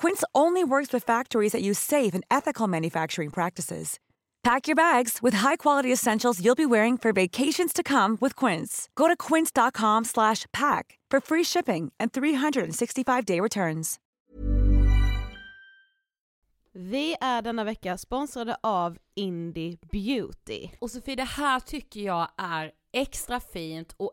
Quince only works with factories that use safe and ethical manufacturing practices. Pack your bags with high-quality essentials you'll be wearing for vacations to come with Quince. Go to quince.com slash pack for free shipping and 365-day returns. Vi är denna vecka sponsrade av Indie Beauty. Och Sofie, det här tycker jag är extra fint och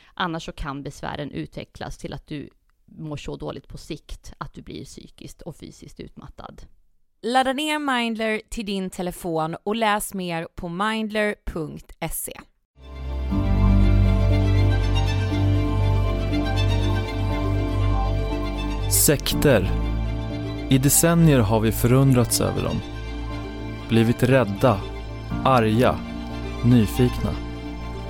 Annars så kan besvären utvecklas till att du mår så dåligt på sikt att du blir psykiskt och fysiskt utmattad. Ladda ner Mindler till din telefon och läs mer på mindler.se. Sekter. I decennier har vi förundrats över dem. Blivit rädda, arga, nyfikna.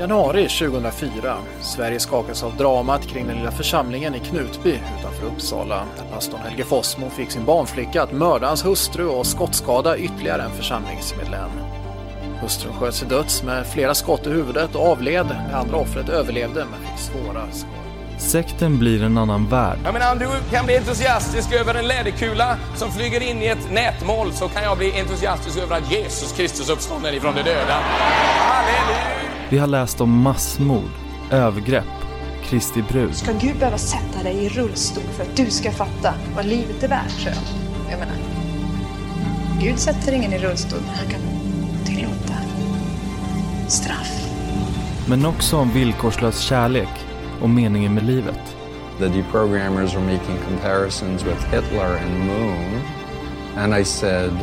Januari 2004. Sverige skakas av dramat kring den lilla församlingen i Knutby utanför Uppsala. Där pastorn Helge Fossmo fick sin barnflicka att mörda hans hustru och skottskada ytterligare en församlingsmedlem. Hustrun sköts till döds med flera skott i huvudet och avled. Det andra offret överlevde men fick svåra skador. Sekten blir en annan värld. Jag menar, om du kan bli entusiastisk över en läderkula som flyger in i ett nätmål så kan jag bli entusiastisk över att Jesus Kristus uppstånden ifrån de döda. Halleluja! Vi har läst om massmord, övergrepp, Kristi brud. Ska Gud behöva sätta dig i rullstol för att du ska fatta vad livet är värt, tror jag. Jag menar, Gud sätter ingen i rullstol, men han kan tillåta straff. Men också om villkorslös kärlek och meningen med livet. The deprogrammers were making comparisons with Hitler and Moon. And I said,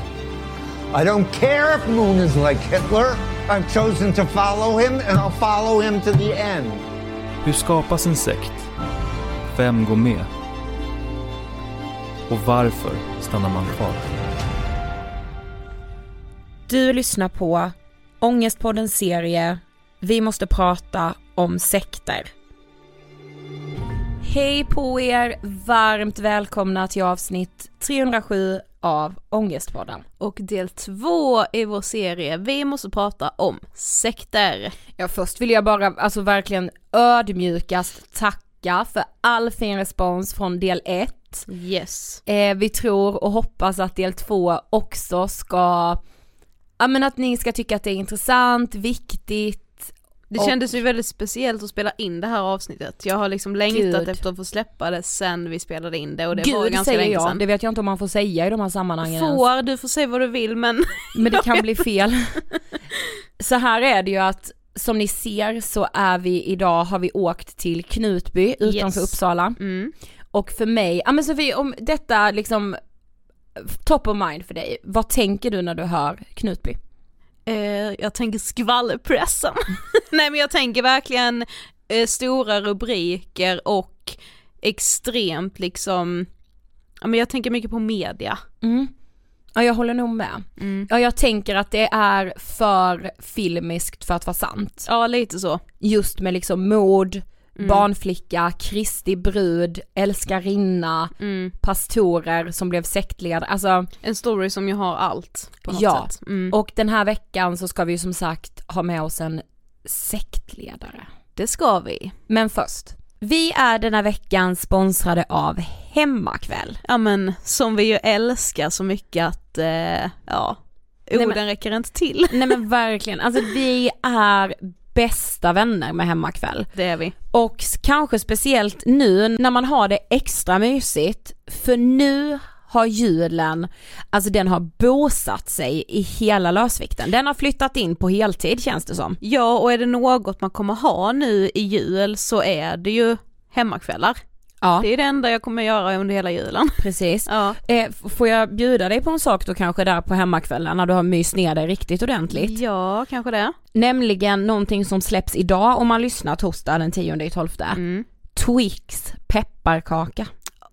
I don't care if Moon is like Hitler. I've chosen to follow him and I'll follow him to the end. Hur skapas en sekt? Vem går med? Och varför stannar man kvar? Du lyssnar på Ångestpoddens serie Vi måste prata om sekter. Hej på er! Varmt välkomna till avsnitt 307 av Ångestpodden. Och del två i vår serie Vi måste prata om sekter. Ja först vill jag bara alltså verkligen ödmjukast tacka för all fin respons från del 1. Yes. Eh, vi tror och hoppas att del 2 också ska, ja men att ni ska tycka att det är intressant, viktigt. Det och- kändes ju väldigt speciellt att spela in det här avsnittet. Jag har liksom längtat Gud. efter att få släppa det sen vi spelade in det och det var Gud ganska säger länge jag, sedan. det vet jag inte om man får säga i de här sammanhangen ens. Får, du får säga vad du vill men Men det kan bli fel. Så här är det ju att som ni ser så är vi idag, har vi åkt till Knutby utanför Yes. Uppsala. mm. Och för mig, ja men Sofie om detta liksom top of mind för dig, vad tänker du när du hör Knutby? Eh, jag tänker skvallerpressen. Nej men jag tänker verkligen eh, stora rubriker och extremt liksom, ja men jag tänker mycket på media. Mm. Ja jag håller nog med. Mm. Ja jag tänker att det är för filmiskt för att vara sant. Ja lite så. Just med liksom mord, Mm. barnflicka, Kristi brud, älskarinna, Mm. pastorer som blev sektledare, alltså En story som ju har allt på något Ja, sätt. Mm. och den här veckan så ska vi ju som sagt ha med oss en sektledare. det ska vi. Men först, vi är denna veckan sponsrade av Hemmakväll. Ja men som vi ju älskar så mycket att, eh, ja, Nej, orden men- räcker inte till. Nej men verkligen, alltså vi är bästa vänner med Hemmakväll. Det är vi. Och kanske speciellt nu när man har det extra mysigt, för nu har julen, alltså den har bosatt sig i hela lösvikten. Den har flyttat in på heltid känns det som. Ja och är det något man kommer ha nu i jul så är det ju hemmakvällar. Ja, Det är det enda jag kommer göra under hela julen. precis. Ja. Eh, får jag bjuda dig på en sak då kanske där på hemmakvällen när du har myst ner dig riktigt ordentligt? Ja, kanske det. Nämligen någonting som släpps idag om man lyssnar torsdag den 10 i 12. Mm. Twix pepparkaka.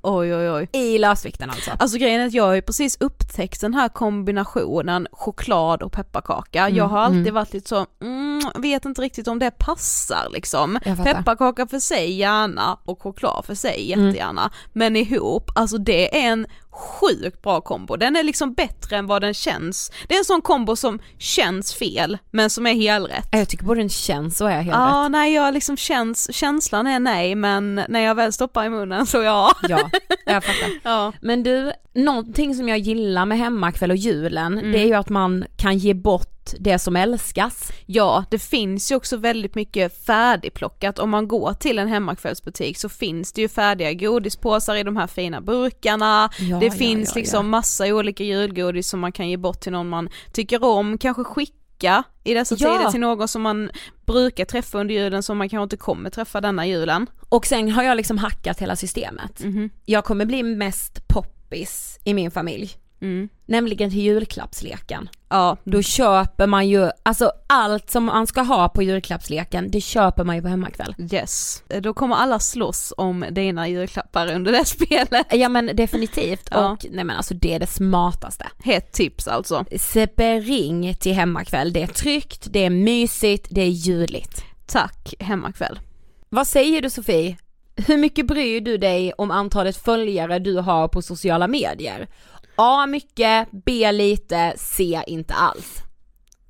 Oj oj oj. I lösvikten alltså. Alltså grejen är att jag har ju precis upptäckt den här kombinationen choklad och pepparkaka. Mm, jag har alltid mm. varit lite så, mm, vet inte riktigt om det passar liksom. Pepparkaka för sig gärna och choklad för sig Mm. jättegärna. Men ihop, alltså det är en sjukt bra kombo. Den är liksom bättre än vad den känns. Det är en sån kombo som känns fel men som är helrätt. Jag tycker både den känns och är helt Ja, nej jag liksom känns, känslan är nej men när jag väl stoppar i munnen så ja. Ja, jag fattar. ja. Men du, någonting som jag gillar med hemmakväll och julen, Mm. det är ju att man kan ge bort det som älskas. Ja, det finns ju också väldigt mycket färdigplockat. Om man går till en hemmakvällsbutik så finns det ju färdiga godispåsar i de här fina burkarna. Ja, det ja, finns ja, liksom massa olika julgodis som man kan ge bort till någon man tycker om, kanske skicka i dessa Ja. tider till någon som man brukar träffa under julen som man kanske inte kommer träffa denna julen. Och sen har jag liksom hackat hela systemet. Mhm. Jag kommer bli mest poppis i min familj. Mm. Nämligen till julklappsleken. Ja, Då köper man ju, alltså allt som man ska ha på julklappsleken, det köper man ju på hemmakväll. yes. Då kommer alla slåss om dina julklappar under det spelet. Ja men definitivt, Ja. och nej men alltså det är det smartaste. Hett tips alltså. Spring till hemmakväll, det är tryggt, det är mysigt, det är juligt. Tack hemmakväll. Vad säger du Sofie? Hur mycket bryr du dig om antalet följare du har på sociala medier? A mycket, B lite, C inte alls.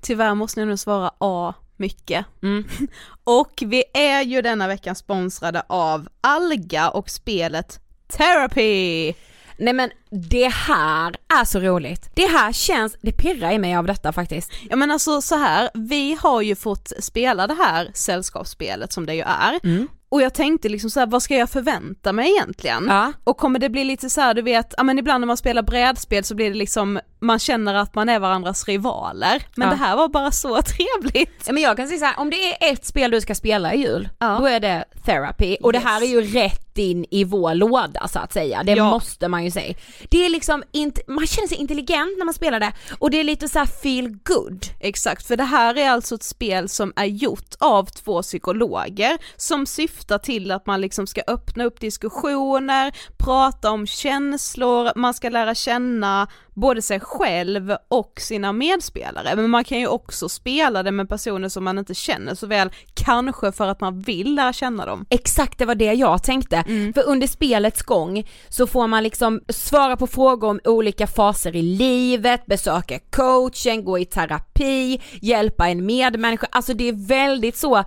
Tyvärr måste jag nu svara A mycket. Mm. Och vi är ju denna veckan sponsrade av Alga och spelet Therapy! Nej men det här är så roligt. Det här känns, det pirrar i mig av detta faktiskt. Ja men alltså så här, vi har ju fått spela det här sällskapsspelet som det ju är. Mm. Och jag tänkte liksom så här, vad ska jag förvänta mig egentligen? Ja. Och kommer det bli lite så här, du vet, ja men ibland när man spelar brädspel så blir det liksom, man känner att man är varandras rivaler. Men Ja. det här var bara så trevligt. Ja, men jag kan säga så här, om det är ett spel du ska spela i jul, Ja. då är det therapy och det här är Yes. ju rätt in i vår låda så att säga, det Ja. måste man ju säga. Det är liksom inte, man känner sig intelligent när man spelar det och det är lite så här feel good. Exakt, för det här är alltså ett spel som är gjort av två psykologer som syftar till att man liksom ska öppna upp diskussioner, prata om känslor, man ska lära känna både sig själv och sina medspelare. Men man kan ju också spela det med personer som man inte känner så väl, kanske för att man vill lära känna dem. Exakt det var det jag tänkte, för under spelets gång så får man liksom svara på frågor om olika faser i livet, besöka coachen, gå i terapi, hjälpa en medmänniska, alltså det är väldigt så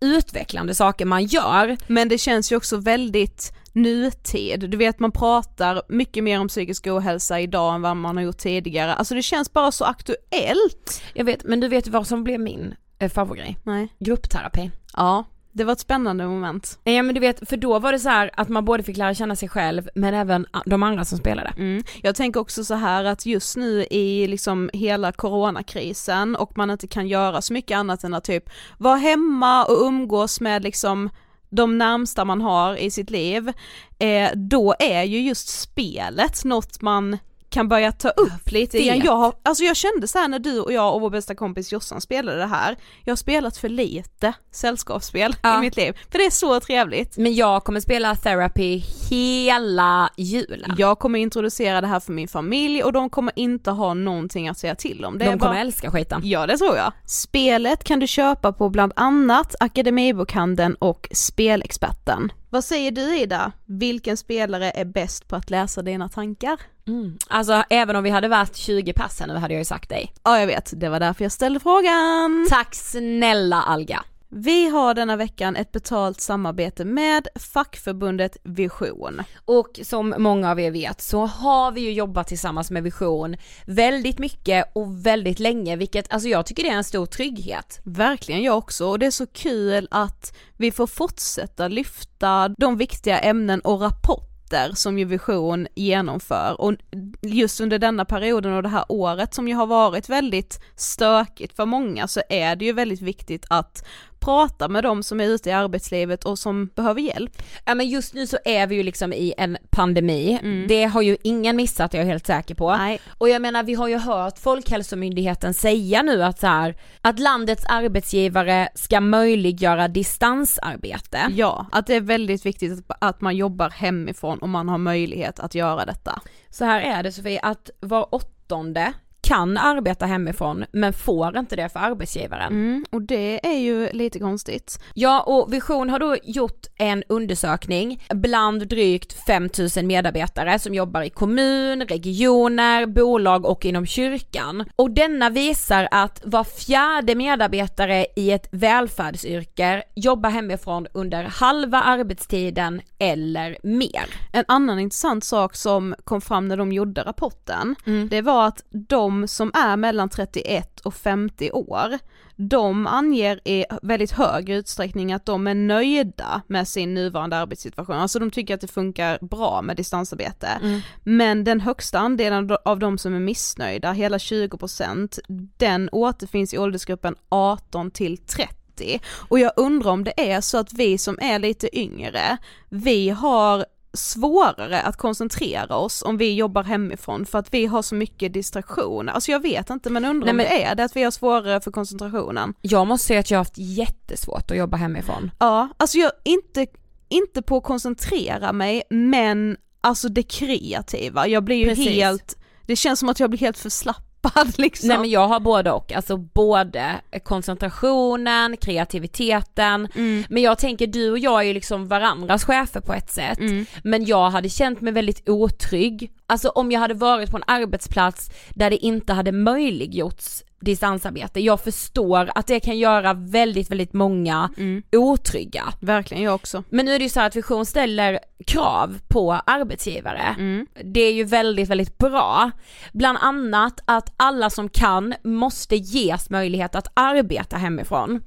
utvecklande saker man gör. Men det känns ju också väldigt nutid, du vet man pratar mycket mer om psykisk ohälsa idag än vad man har gjort tidigare, alltså det känns bara så aktuellt. Jag vet, men du vet vad som blev min eh, favoritgrej? Nej. Gruppterapi. Ja, det var ett spännande moment. Ja men du vet, för då var det så här att man både fick lära känna sig själv men även de andra som spelade. Mm. Jag tänker också så här att just nu i liksom hela coronakrisen och man inte kan göra så mycket annat än att typ vara hemma och umgås med liksom de närmsta man har i sitt liv, eh, då är ju just spelet något man kan börja ta upp lite igen. Jag, har, alltså jag kände så här när du och jag och vår bästa kompis Jossan spelade det här, jag har spelat för lite sällskapsspel Ja. i mitt liv, för det är så trevligt. Men jag kommer spela therapy hela julen. Jag kommer introducera det här för min familj och de kommer inte ha någonting att säga till om. Det de kommer bara... älska skiten. Ja det tror jag. Spelet kan du köpa på bland annat Akademibokhandeln och Spelexperten. Vad säger du Ida? Vilken spelare är bäst på att läsa dina tankar? Mm. Alltså även om vi hade varit 20 pass här nu hade jag ju sagt dig. Ja jag vet, det var därför jag ställde frågan. Tack snälla Alga. Vi har denna veckan ett betalt samarbete med fackförbundet Vision. Och som många av er vet så har vi ju jobbat tillsammans med Vision väldigt mycket och väldigt länge vilket, alltså jag tycker det är en stor trygghet. Verkligen jag också och det är så kul att vi får fortsätta lyfta de viktiga ämnen och rapporter som ju Vision genomför. Och just under denna perioden och det här året som ju har varit väldigt stökigt för många så är det ju väldigt viktigt att prata med de som är ute i arbetslivet och som behöver hjälp. Ja men just nu så är vi ju liksom i en pandemi, det har ju ingen missat jag är helt säker på. Nej. Och jag menar vi har ju hört Folkhälsomyndigheten säga nu att så här, att landets arbetsgivare ska möjliggöra distansarbete. Ja, att det är väldigt viktigt att- man jobbar hemifrån om man har möjlighet att göra detta. Så här är det Sofie, att var åttonde kan arbeta hemifrån men får inte det för arbetsgivaren. Mm, och det är ju lite konstigt. Ja och Vision har då gjort en undersökning bland drygt 5000 medarbetare som jobbar i kommun, regioner, bolag och inom kyrkan. Och denna visar att var fjärde medarbetare i ett välfärdsyrke jobbar hemifrån under halva arbetstiden eller mer. En annan intressant sak som kom fram när de gjorde rapporten, Mm. det var att de som är mellan 31 och 50 år, de anger i väldigt hög utsträckning att de är nöjda med sin nuvarande arbetssituation, alltså de tycker att det funkar bra med distansarbete. Mm. Men den högsta andelen av de som är missnöjda, hela 20%, den återfinns i åldersgruppen 18 till 30. Och jag undrar om det är så att vi som är lite yngre, vi har svårare att koncentrera oss om vi jobbar hemifrån för att vi har så mycket distraktioner. Alltså jag vet inte men undrar Nej, om men- det är det att vi har svårare för koncentrationen. Jag måste säga att jag har haft jättesvårt att jobba hemifrån. Ja, alltså jag inte, inte på att koncentrera mig men alltså det kreativa, jag blir ju Precis. helt, det känns som att jag blir helt förslappad liksom. Nej men jag har både och, alltså både koncentrationen, kreativiteten, Mm. men jag tänker du och jag är ju liksom varandras chefer på ett sätt, Mm. men jag hade känt mig väldigt otrygg, alltså om jag hade varit på en arbetsplats där det inte hade möjliggjorts distansarbete, jag förstår att det kan göra väldigt, väldigt många Mm. otrygga. Verkligen, jag också. Men nu är det ju så här att Vision ställer krav på arbetsgivare. Mm. Det är ju väldigt, väldigt bra. Bland annat att alla som kan måste ges möjlighet att arbeta hemifrån.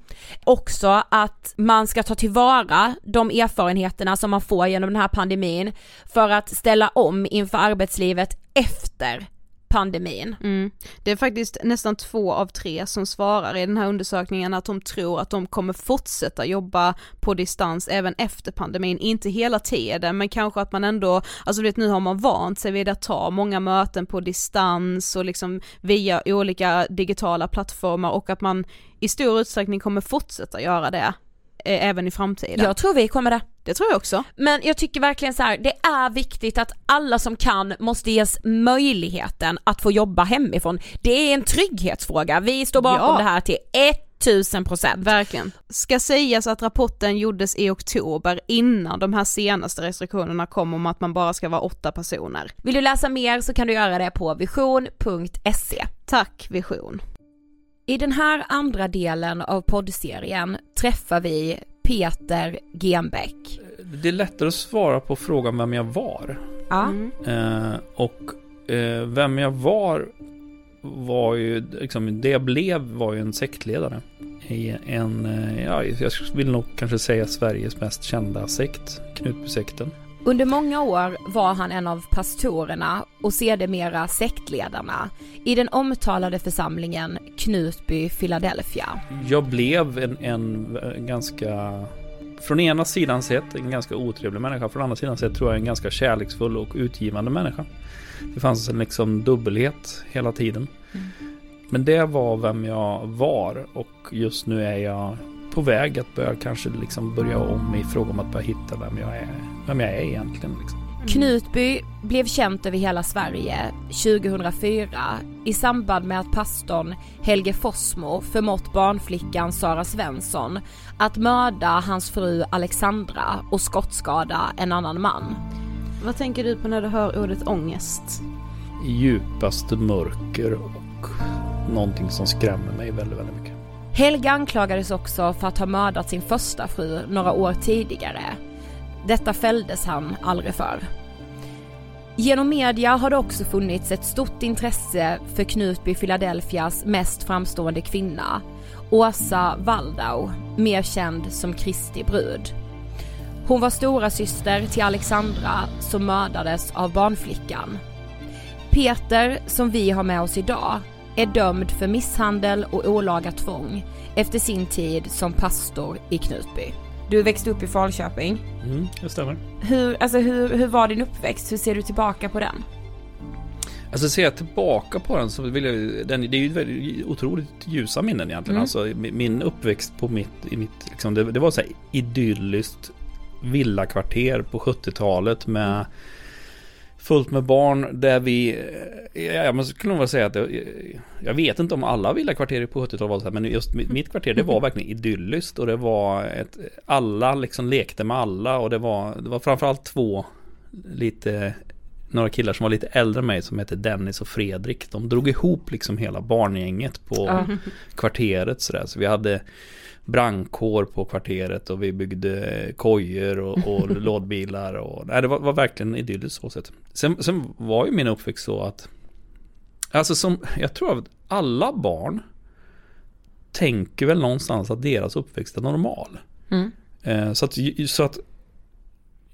Också att man ska ta tillvara de erfarenheterna som man får genom den här pandemin för att ställa om inför arbetslivet efter pandemin. Mm. Det är faktiskt nästan två av tre som svarar i den här undersökningen att de tror att de kommer fortsätta jobba på distans även efter pandemin, inte hela tiden men kanske att man ändå, alltså vet nu har man vant sig vid att ta många möten på distans och liksom via olika digitala plattformar och att man i stor utsträckning kommer fortsätta göra det eh, även i framtiden. Jag tror vi kommer det. Det tror jag också. Men jag tycker verkligen så här, det är viktigt att alla som kan måste ges möjligheten att få jobba hemifrån. Det är en trygghetsfråga, vi står bakom Ja. det här till 1000 procent. Verkligen. Ska sägas att rapporten gjordes i oktober innan de här senaste restriktionerna kom om att man bara ska vara åtta personer. Vill du läsa mer så kan du göra det på vision.se. Tack Vision. I den här andra delen av poddserien träffar vi Peter Genbeck. Det är lättare att svara på frågan vem jag var. Ja. Mm. Eh, och eh, vem jag var var ju, liksom, det jag blev var ju en sektledare. I en, eh, ja, jag vill nog kanske säga Sveriges mest kända sekt, Knutbysekten. Under många år var han en av pastorerna och sedermera sektledarna i den omtalade församlingen Knutby, Philadelphia. Jag blev en, en, en ganska, från ena sidan sett en ganska otrevlig människa, från andra sidan sett tror jag en ganska kärleksfull och utgivande människa. Det fanns en liksom dubbelhet hela tiden. Men det var vem jag var och just nu är jag på väg att börja kanske liksom börja om i fråga om att börja hitta vem jag är, vem jag är egentligen. Liksom. Knutby blev känt över hela Sverige 2004 i samband med att pastorn Helge Fossmo förmått barnflickan Sara Svensson att mörda hans fru Alexandra och skottskada en annan man. Vad tänker du på när du hör ordet ångest? Djupaste mörker och någonting som skrämmer mig väldigt, väldigt mycket. Helga anklagades också för att ha mördat sin första fru några år tidigare. Detta fälldes han aldrig för. Genom media har det också funnits ett stort intresse för Knutby Philadelphias mest framstående kvinna, Åsa Waldau, mer känd som Kristi brud. Hon var stora syster till Alexandra som mördades av barnflickan. Peter, som vi har med oss idag, är dömd för misshandel och olaga tvång efter sin tid som pastor i Knutby. Du växte upp i Falköping. Mm, det stämmer. Hur, alltså hur, hur var din uppväxt? Hur ser du tillbaka på den? Alltså ser jag tillbaka på den så vill jag, den, det är ju väldigt otroligt ljusa minnen egentligen. Mm. Alltså mi- min uppväxt på mitt, i mitt liksom, det, det var så här idylliskt villakvarter på 70-talet med fullt med barn där vi, eh, ja, jag skulle nog vilja säga att det, jag vet inte om alla villakvarter på 70-talet var så här, men just mitt, mitt kvarter det var verkligen idylliskt och det var ett, alla liksom lekte med alla och det var, det var framförallt två lite några killar som var lite äldre än mig som hette Dennis och Fredrik. De drog ihop liksom hela barngänget på Ja. kvarteret sådär. Så vi hade brandkår på kvarteret och vi byggde kojor och, och lådbilar och nej, det var, var verkligen idylliskt så sätt. Sen, sen var ju min uppväxt så att Alltså som, jag tror att alla barn tänker väl någonstans att deras uppväxt är normal. Mm. Eh, så, att, så att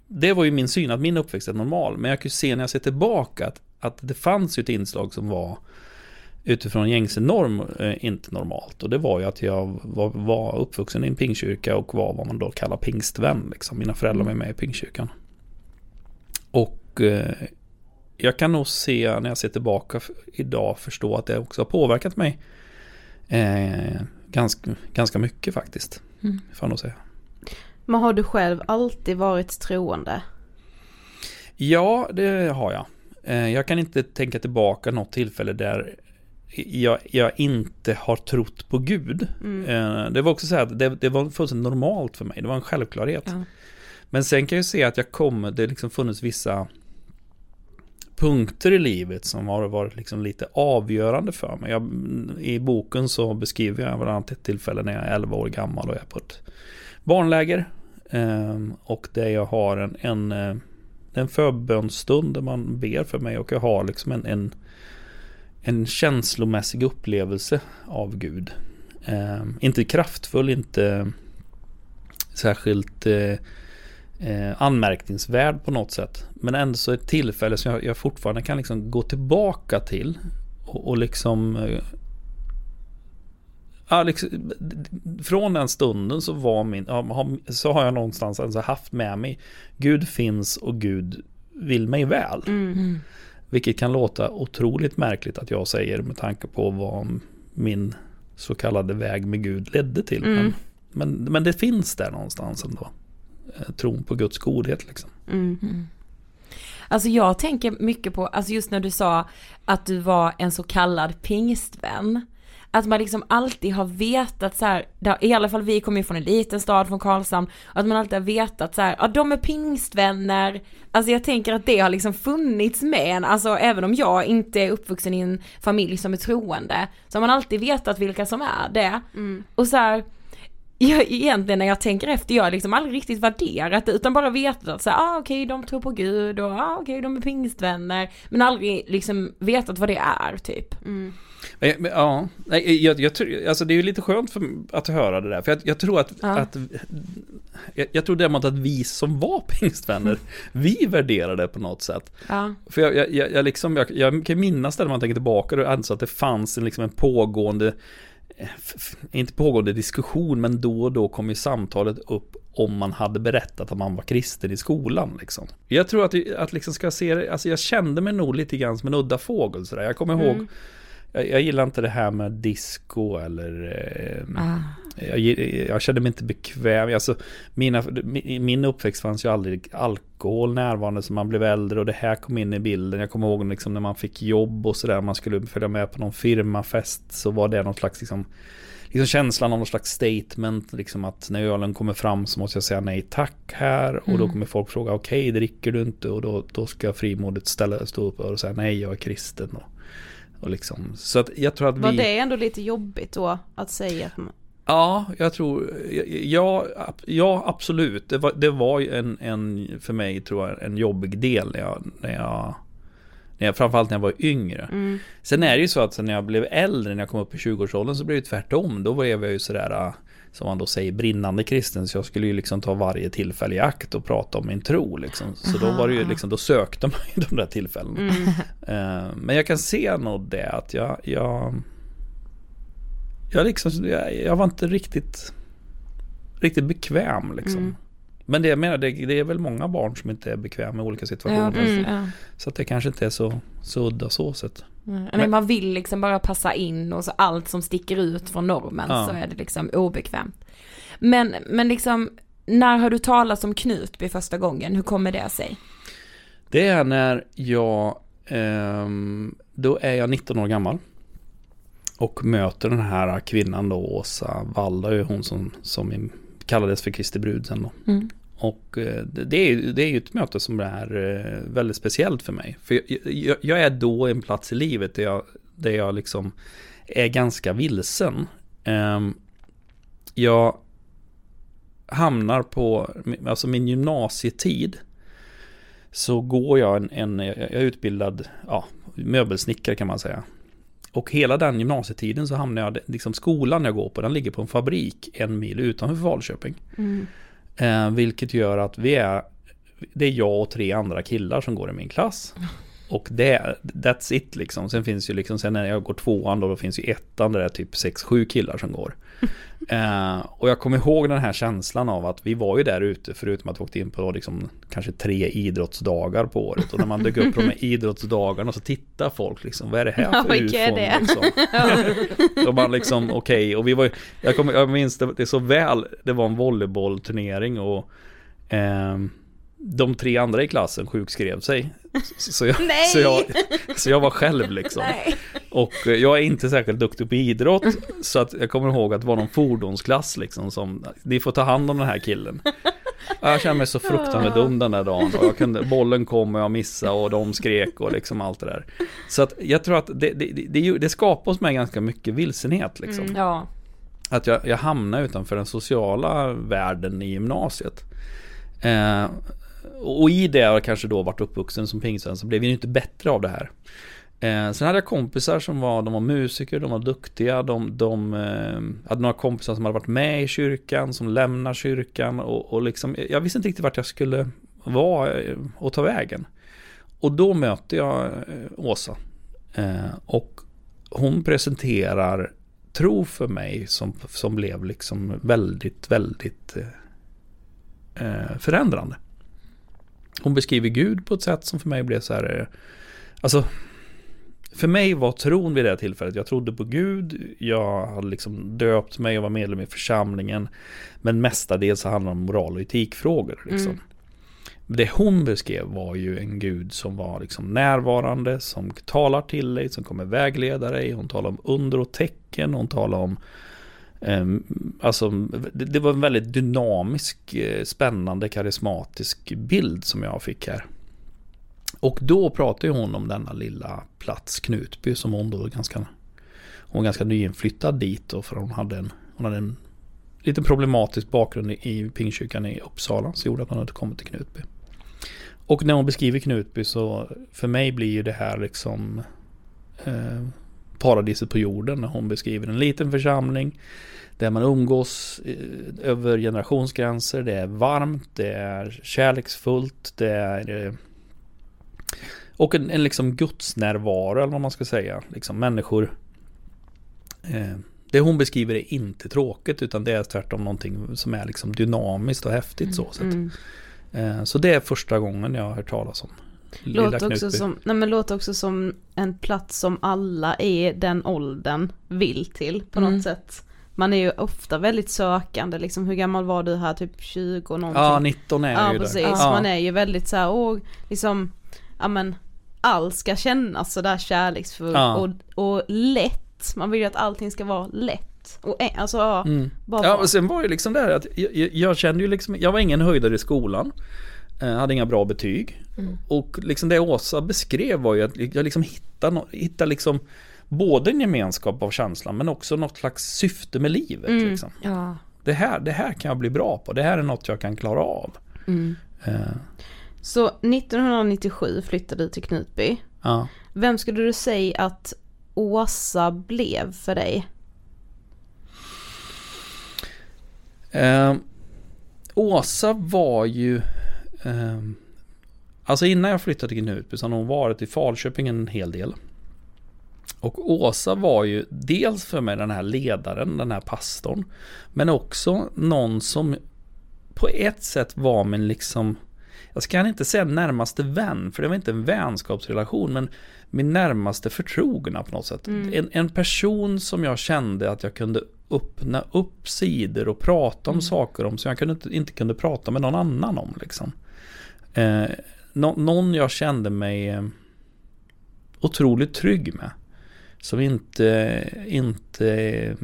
det var ju min syn att min uppväxt är normal. Men jag kan ju se när jag ser tillbaka att, att det fanns ju ett inslag som var utifrån gängse norm eh, inte normalt. Och det var ju att jag var, var uppvuxen i en pingkyrka och var vad man då kallar pingstvän. Liksom. Mina föräldrar var med i pingkyrkan. Och eh, jag kan nog se när jag ser tillbaka idag förstå att det också har påverkat mig eh, ganska, ganska mycket faktiskt. Mm. Får jag säga. Men har du själv alltid varit troende? Ja, det har jag. Eh, jag kan inte tänka tillbaka något tillfälle där jag, jag inte har trott på Gud. Mm. Eh, det var också så här att det, det var fullständigt normalt för mig. Det var en självklarhet. Ja. Men sen kan jag se att jag kommer, det liksom funnits vissa punkter i livet som har varit liksom lite avgörande för mig. Jag, I boken så beskriver jag bland annat ett tillfälle när jag är 11 år gammal och är på ett barnläger. Ehm, och där jag har en, en, eh, en förbönstund där man ber för mig och jag har liksom en, en, en känslomässig upplevelse av Gud. Eh, inte kraftfull, inte särskilt eh, eh, anmärkningsvärd på något sätt. Men ändå så ett tillfälle som jag, jag fortfarande kan liksom gå tillbaka till och, och liksom eh, Ja, liksom, från den stunden så var min, så har jag någonstans alltså haft med mig Gud finns och Gud vill mig väl. Mm. Vilket kan låta otroligt märkligt att jag säger med tanke på vad min så kallade väg med Gud ledde till. Mm. Men, men, men det finns där någonstans ändå. Eh, tron på Guds godhet liksom. Mm. Mm. Alltså jag tänker mycket på, alltså just när du sa att du var en så kallad pingstvän. Att man liksom alltid har vetat så här, där, i alla fall vi kommer ju från en liten stad från Karlshamn, att man alltid har vetat så här, ja de är pingstvänner. Alltså jag tänker att det har liksom funnits med en, alltså även om jag inte är uppvuxen i en familj som är troende, så har man alltid vetat vilka som är det. Mm. Och så här, jag, egentligen när jag tänker efter, jag har liksom aldrig riktigt värderat det utan bara vetat att säga, ah, okej okay, de tror på Gud och ah, okej okay, de är pingstvänner. Men aldrig liksom vetat vad det är typ. Mm. Men, ja, nej, jag, jag, alltså det är ju lite skönt för, att höra det där. För jag, jag tror att, Ja. att jag, jag tror däremot att vi som var pingstvänner, vi värderar det på något sätt. Ja. För jag, jag, jag, jag, liksom, jag, jag kan minnas det när man tänker tillbaka, och alltså att det fanns en, liksom en pågående inte pågående diskussion, men då och då kom ju samtalet upp om man hade berättat att man var kristen i skolan. Liksom. Jag tror att, att liksom ska se det, alltså jag kände mig nog lite grann som en udda fågel. Sådär. Jag kommer ihåg, Mm. jag, jag gillar inte det här med disco eller eh, Ah. Jag, jag kände mig inte bekväm. Alltså, mina, min uppväxt fanns ju aldrig alkohol närvarande så man blev äldre och det här kom in i bilden. Jag kommer ihåg liksom när man fick jobb och sådär. Man skulle följa med på någon firmafest så var det någon slags liksom, liksom känslan av någon slags statement. Liksom att när ölen kommer fram så måste jag säga nej tack här. Och då Mm. kommer folk fråga okej dricker du inte? Och då, då ska frimodigt ställa, stå upp och säga nej jag är kristen. Och, och liksom, så att jag tror att Var vi... det ändå lite jobbigt då att säga att man, Ja, jag tror, ja, ja absolut. Det var, det var en, en, för mig tror jag, en jobbig del när jag, när jag, när jag framförallt när jag var yngre. mm. Sen är det ju så att när jag blev äldre, när jag kom upp i 20-årsåldern så blev det tvärtom. Då var jag ju sådär, som man då säger, brinnande kristen. Så jag skulle ju liksom ta varje tillfälle i akt och prata om min tro liksom. Så då var det ju liksom, då sökte man ju de där tillfällena. Mm. Eh, Men jag kan se nog det att jag, jag, jag liksom, jag, jag var inte riktigt, riktigt bekväm liksom. Mm. Men det jag menar, det, det är väl många barn som inte är bekväma i olika Ja, situationer. precis, Mm. ja. Så att det kanske inte är så, så udda så sett. Mm. Nej, man vill liksom bara passa in och så allt som sticker ut från normen Ja. så är det liksom obekvämt. Men, men liksom, när har du talat om Knutby första gången? Hur kommer det sig? Det är när jag, ehm, då är jag 19 år gammal. Och möter den här kvinnan då, Åsa Walla, hon som, som kallades för Kristi brud sen då. Mm. Och eh, det är, det är ju ett möte som är eh, väldigt speciellt för mig. För jag, jag, jag är då i en plats i livet där jag, där jag liksom är ganska vilsen. Ehm, jag hamnar på, alltså min gymnasietid så går jag en, en jag är utbildad ja, möbelsnickare kan man säga. Och hela den gymnasietiden så hamnar jag, liksom skolan jag går på, den ligger på en fabrik en mil utanför Falköping. Mm. Eh, vilket gör att vi är, det är jag och tre andra killar som går i min klass. Och det, that's it liksom. Sen finns ju liksom, sen när jag går tvåan då, då finns ju ettan där det är typ sex sju killar som går. Eh, och jag kommer ihåg den här känslan av att vi var ju där ute förutom att vi åkte in på liksom, kanske tre idrottsdagar på året. Och när man dök upp på de här idrottsdagarna så tittar folk liksom, vad är det här Ja, för är ufon? det? Liksom. och man liksom, okej, och vi var ju, jag, kommer, jag minns det, det så väl, det var en volleybollturnering och ehm, de tre andra i klassen sjukskrev sig. Så, jag, så, jag, så jag var själv liksom. Nej. Och eh, jag är inte särskilt duktig på idrott. Så att jag kommer ihåg att det var någon fordonsklass liksom som, ni får ta hand om den här killen. Jag kände mig så fruktansvärt dum den där dagen. Och jag kunde, bollen kom och jag missade och de skrek och liksom allt det där. Så att jag tror att det, det, det, det, det skapar hos mig ganska mycket vilsenhet liksom. Mm. Ja. Att jag, jag hamnar utanför den sociala världen i gymnasiet. Eh, och i det har jag kanske då varit uppvuxen som pingstvän så blev jag ju inte bättre av det här. Eh, sen hade jag kompisar som var, de var musiker, de var duktiga, de, de eh, hade några kompisar som hade varit med i kyrkan, som lämnar kyrkan och, och liksom, jag visste inte riktigt vart jag skulle vara eh, och ta vägen. Och då möter jag eh, Åsa. Eh, och hon presenterar tro för mig som, som blev liksom väldigt, väldigt eh, eh, förändrande. Hon beskriver Gud på ett sätt som för mig blev så här, eh, alltså för mig var tron vid det här tillfället, jag trodde på Gud, jag hade liksom döpt mig och var medlem i församlingen. Men mestadels så handlade det om moral och etikfrågor. Liksom. Mm. Det hon beskrev var ju en Gud som var liksom närvarande, som talar till dig, som kommer vägleda dig. Hon talar om under och tecken, hon talar om Ehm, alltså det, var en väldigt dynamisk, eh, spännande, karismatisk bild som jag fick här. Och då pratade hon om denna lilla plats Knutby som hon då ganska Hon var ganska nyinflyttad dit och för hon hade en Hon hade en Lite problematisk bakgrund i, Pingstkyrkan i Uppsala så gjorde att hon hade kommit till Knutby. Och när hon beskriver Knutby så för mig blir ju det här liksom eh, Paradiset på jorden när hon beskriver en liten församling där man umgås eh, över generationsgränser. Det är varmt, det är kärleksfullt, det är eh, och en, en liksom gudsnärvaro eller vad man ska säga. Liksom människor eh, Det hon beskriver är inte tråkigt utan det är tvärtom någonting som är liksom dynamiskt och häftigt så. så, att, Mm. eh, så det är första gången jag har hört talas om Låter också, som, nej men låter också som en plats som alla i den åldern vill till på Mm. något sätt. Man är ju ofta väldigt sökande liksom, hur gammal var du här, typ 20 någonting? Ja, 19 är Ja ju där. precis, Ja. man är ju väldigt så här, åh, liksom, ja men allt ska kännas sådär kärleksfullt Ja. och, och lätt. Man vill ju att allting ska vara lätt. Och alltså ja, Mm. bara Ja, och sen var det liksom där att jag, jag, jag kände ju liksom, jag var ingen höjdare i skolan. Eh, hade inga bra betyg. Mm. Och liksom det Åsa beskrev var ju att jag liksom hittade, hittade liksom både en gemenskap av känslan men också något slags syfte med livet. Mm. Liksom. Ja. Det, här, det här kan jag bli bra på, det här är något jag kan klara av. Mm. Eh, Så 1997 flyttade du till Knutby. ja. Vem skulle du säga att Åsa blev för dig? Eh, Åsa var ju... Eh, alltså innan jag flyttade till Knutby så hade hon varit i Falköping en hel del. Och Åsa var ju dels för mig den här ledaren, den här pastorn. Men också någon som på ett sätt var min liksom... Jag ska inte säga närmaste vän, för det var inte en vänskapsrelation, men min närmaste förtrogna på något sätt. Mm. En, en person som jag kände att jag kunde öppna upp sidor och prata om saker om som jag kunde, inte- inte kunde prata med någon annan om. Liksom. Eh, no, någon jag kände mig eh, otroligt trygg med. Som inte, inte eh,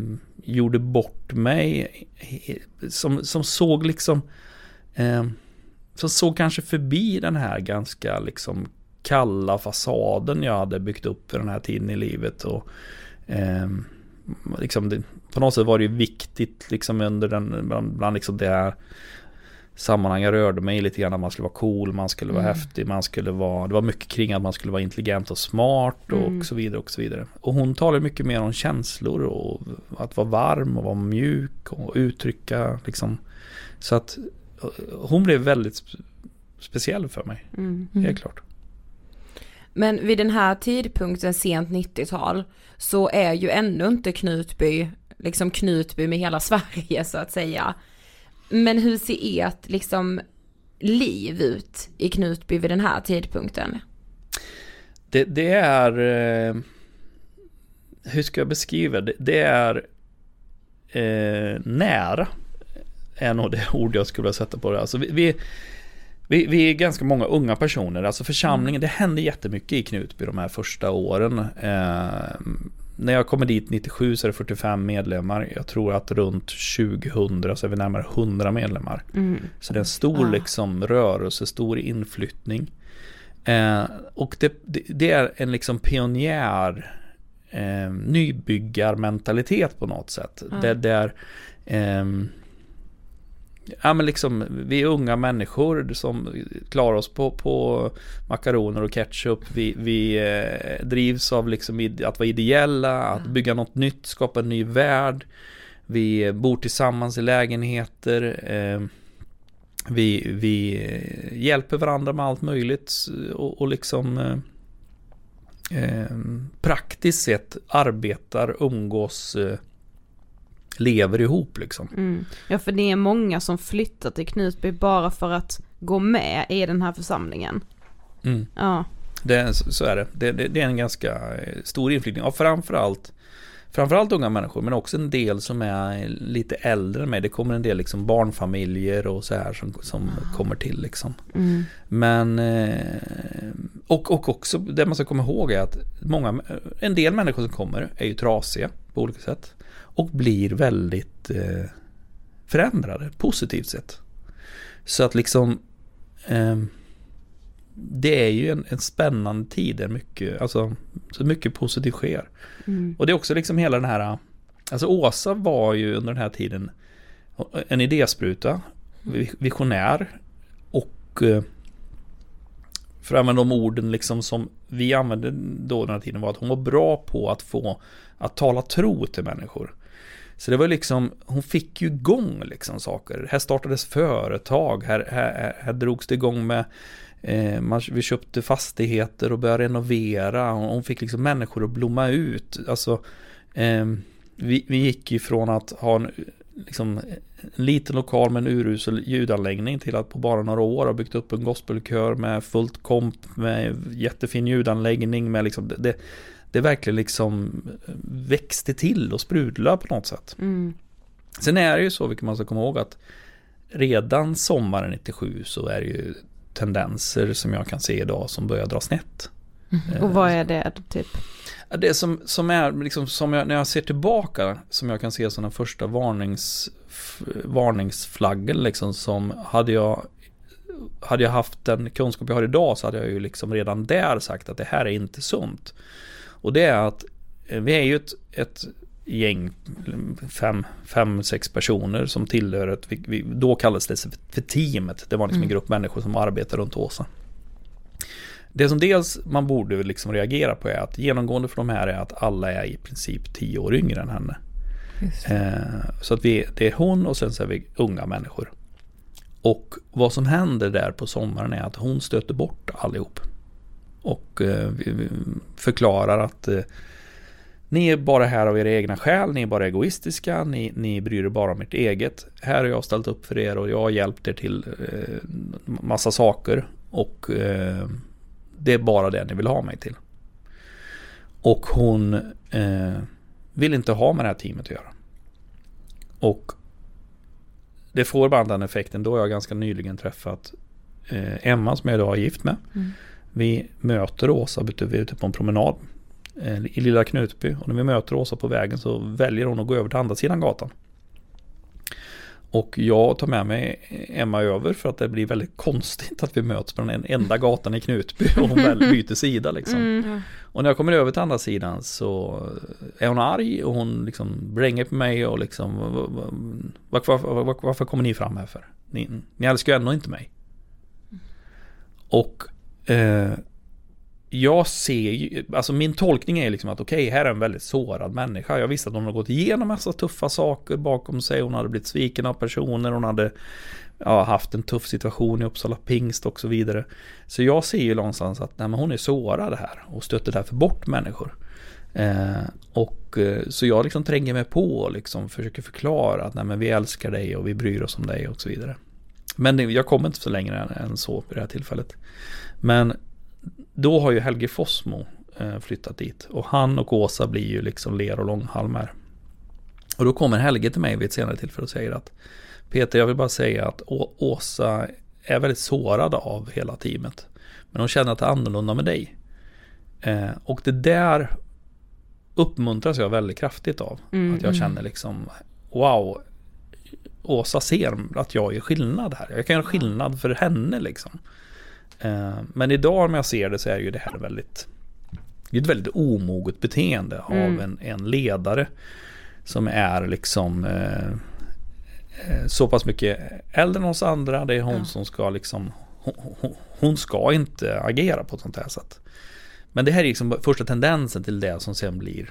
gjorde bort mig. Som, som såg liksom eh, Som såg kanske förbi den här ganska liksom kalla fasaden jag hade byggt upp för den här tiden i livet. Och, eh, liksom det, på något sätt var det ju viktigt liksom under den, bland, bland liksom det här sammanhang jag rörde mig lite grann att man skulle vara cool, man skulle vara Mm. häftig, man skulle vara, det var mycket kring att man skulle vara intelligent och smart och Mm. så vidare och så vidare. Och hon talar mycket mer om känslor och att vara varm och vara mjuk och uttrycka liksom. Så att eh, hon blev väldigt sp- speciell för mig, Mm. helt klart. Men vid den här tidpunkten, sent 90-tal, så är ju ändå inte Knutby, liksom Knutby med hela Sverige så att säga. Men hur ser ert liksom liv ut i Knutby vid den här tidpunkten? Det, det är... Eh, hur ska jag beskriva det? Det är eh, nära. Är nog det ord jag skulle vilja sätta på det. Alltså vi, vi, vi, vi är ganska många unga personer. Alltså församlingen, det hände jättemycket i Knutby de här första åren. Eh, när jag kommer dit 97 så är det 45 medlemmar. Jag tror att runt 2000 så är vi närmare 100 medlemmar. Mm. Så det är en stor Ah. liksom rörelse, stor inflyttning. Eh, och det, det, det är en liksom pionjär eh, nybyggarmentalitet på något sätt. Ja. Det där ehm, Ja men liksom vi är unga människor som klarar oss på, på makaroner och ketchup. Vi, vi eh, drivs av liksom att vara ideella, att bygga något nytt, skapa en ny värld. Vi bor tillsammans i lägenheter. Eh, vi, vi hjälper varandra med allt möjligt och, och liksom eh, eh, praktiskt sett arbetar, umgås, eh, lever ihop liksom. Mm. Ja för det är många som flyttar till Knutby bara för att gå med i den här församlingen. Mm. Ja. Det, är- så är det. Det, det. det är en ganska eh, stor inflyttning. Och framförallt, framförallt unga människor, men också en del som är lite äldre än mig. Det kommer en del liksom barnfamiljer och så här som, som kommer till liksom. Mm. Men, eh, och, och också det man ska komma ihåg är att många, en del människor som kommer är ju trasiga på olika sätt. Och blir väldigt eh, förändrade, positivt sett. Så att liksom ehm, det är ju en, en spännande tid där mycket, alltså, så mycket positivt sker. Mm. Och det är också liksom hela den här, alltså Åsa var ju under den här tiden en idéspruta, vi- visionär och eh, för att använda de orden liksom som vi använde då den här tiden var att hon var bra på att få att tala tro till människor. Så det var liksom, hon fick ju igång liksom saker. Här startades företag, här, här, här, drogs det igång med eh, man, vi köpte fastigheter och började renovera. Hon hon fick liksom människor att blomma ut. Alltså, eh, vi, vi gick ju från att ha en, liksom, en liten lokal med en urusel ljudanläggning till att på bara några år ha byggt upp en gospelkör med fullt komp med jättefin ljudanläggning med liksom det, det, verkligen liksom växte till och sprudla på något sätt. Mm. Sen är det ju så, vilket man ska komma ihåg, att redan sommaren 97 så är det ju tendenser som jag kan se idag som börjar dra snett. Och vad är det typ? Det som, som är, liksom, som jag, när jag ser tillbaka, som jag kan se som den första varnings, varningsflaggen, liksom, som hade jag, hade jag haft den kunskap jag har idag så hade jag ju liksom redan där sagt att det här är inte sunt. Och det är att eh, vi är ju ett, ett gäng, fem, fem, sex personer som tillhör ett, vi, då kallades det för teamet. Det var liksom en Mm. grupp människor som arbetar runt Åsa. Det som dels man borde liksom reagera på är att genomgående för de här är att alla är i princip tio år yngre än henne. Eh, så att vi, det är hon och sen så är vi unga människor. Och vad som händer där på sommaren är att hon stöter bort allihop. Och eh, förklarar att eh, ni är bara här av era egna skäl, ni är bara egoistiska, ni, ni bryr er bara om ert eget. Här har jag ställt upp för er och jag har hjälpt er till eh, massa saker. Och eh, det är bara det ni vill ha mig till. Och hon eh, vill inte ha med det här teamet att göra. Och det får bara den effekten. Då har jag ganska nyligen träffat eh, Emma som jag idag är gift med. Mm. Vi möter Åsa ute, vi är ute på en promenad eh, i lilla Knutby. Och när vi möter Åsa på vägen så väljer hon att gå över till andra sidan gatan. Och jag tar med mig Emma över för att det blir väldigt konstigt att vi möts på den enda gatan i Knutby och hon väl byter sida liksom. Mm. Och när jag kommer över till andra sidan så är hon arg och hon liksom bränger på mig och liksom varför, varför, varför kommer ni fram här för? Ni, ni älskar ju ändå inte mig. Och eh, jag ser ju, alltså min tolkning är liksom att okej, okay, här är en väldigt sårad människa. Jag visste att hon har gått igenom massa tuffa saker bakom sig. Hon hade blivit sviken av personer. Hon hade ja, haft en tuff situation i Uppsala pingst och så vidare. Så jag ser ju någonstans att nej, men hon är sårad här och stöter därför bort människor. Eh, och eh, så jag liksom tränger mig på och liksom försöker förklara att nej, men vi älskar dig och vi bryr oss om dig och så vidare. Men jag kommer inte så längre än, så vid det här tillfället. Men då har ju Helge Fossmo eh, flyttat dit och han och Åsa blir ju liksom ler och långhalmar. Och då kommer Helge till mig vid ett senare tillfälle och säger att Peter, jag vill bara säga att Å Åsa är väldigt sårad av hela teamet. Men hon känner att det är annorlunda med dig. Eh, och det där uppmuntras jag väldigt kraftigt av. Mm, att jag mm. känner liksom, wow, Åsa ser att jag gör skillnad här. Jag kan göra skillnad för henne liksom. Eh, men idag när jag ser det så är ju det här väldigt Det är ett väldigt omoget beteende av Mm. en, en ledare Som är liksom eh, eh, Så pass mycket äldre än oss andra Det är hon Ja. som ska liksom hon, hon, hon ska inte agera på ett sånt här sätt Men det här är liksom första tendensen till det som sen blir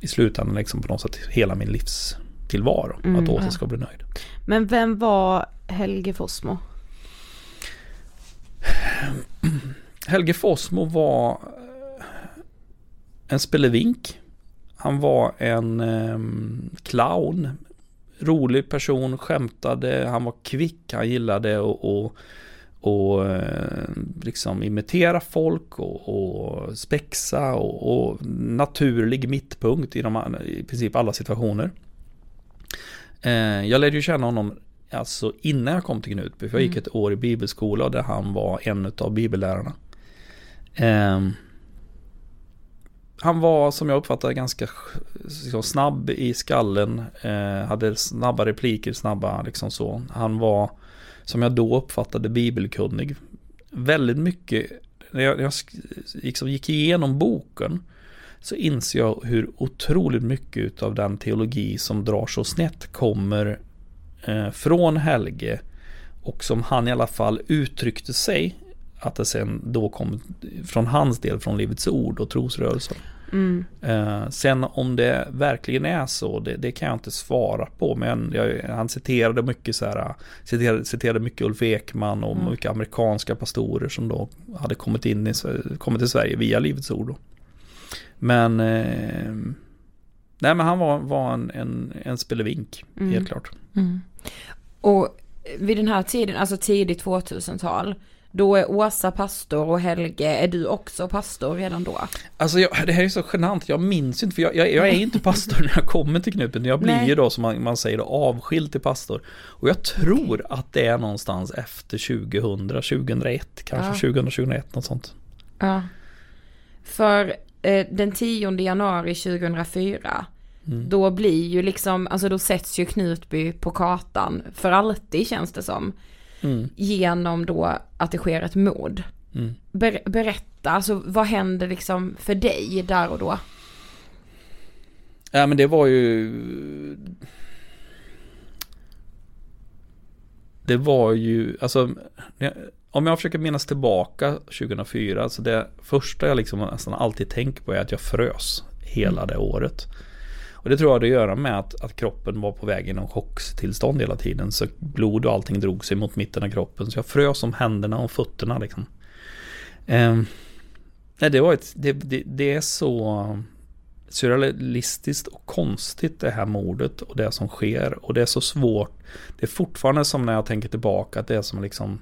I slutändan liksom på något sätt hela min livstillvaro Mm, Att Åsa ja. ska bli nöjd Men vem var Helge Fossmo? Helge Fossmo var eh, en spelevink. Han var en eh, clown. Rolig person, skämtade, han var kvick, han gillade att och, eh, och, liksom imitera folk och, och spexa och, och naturlig mittpunkt i, de, i princip alla situationer. Eh, jag lärde ju känna honom alltså innan jag kom till Knutby. För jag gick Mm. ett år i bibelskola där han var en av bibellärarna. Ehm, han var som jag uppfattade ganska liksom, snabb i skallen. Eh, hade snabba repliker, snabba liksom så. Han var som jag då uppfattade bibelkunnig. Väldigt mycket, när jag, när jag liksom gick igenom boken så inser jag hur otroligt mycket av den teologi som drar så snett kommer eh, från Helge och som han i alla fall uttryckte sig att det sen då kom från hans del från Livets Ord och trosrörelsen. Mm. Eh, sen om det verkligen är så, det, det kan jag inte svara på. Men jag, han citerade mycket så här, citerade, citerade mycket Ulf Ekman och Mm. mycket amerikanska pastorer som då hade kommit in i, kommit till Sverige via Livets Ord. Då. Men, eh, nej men han var, var en, en, en spelevink, Mm. helt klart. Och vid den här tiden, alltså tidigt 2000-tal, då är Åsa pastor och Helge, är du också pastor redan då? Alltså jag, det här är så genant, jag minns inte, för jag, jag, jag är inte pastor när jag kommer till Knutby. Jag blir Nej. ju då som man, man säger då, avskild till pastor. Och jag tror att det är någonstans efter 2000, 2001, kanske Ja. 2000, 2001, något sånt. Ja. För eh, den 10 januari 2004, Mm. då blir ju liksom, alltså då sätts ju Knutby på kartan för alltid känns det som. Mm. Genom då att det sker ett mord. Mm. Ber, berätta, alltså vad händer liksom för dig där och då? Ja men det var ju... Det var ju, alltså... Om jag försöker minnas tillbaka 2004, så det första jag liksom nästan alltid tänker på är att jag frös hela det året. Och det tror jag hade att göra med att, att kroppen var på väg i någon chockstillstånd hela tiden. Så blod och allting drog sig mot mitten av kroppen. Så jag frös om händerna och fötterna liksom. Ehm, nej, det var ett, det, det, det är så surrealistiskt och konstigt det här mordet och det som sker. Och det är så svårt. Det är fortfarande som när jag tänker tillbaka att det är som liksom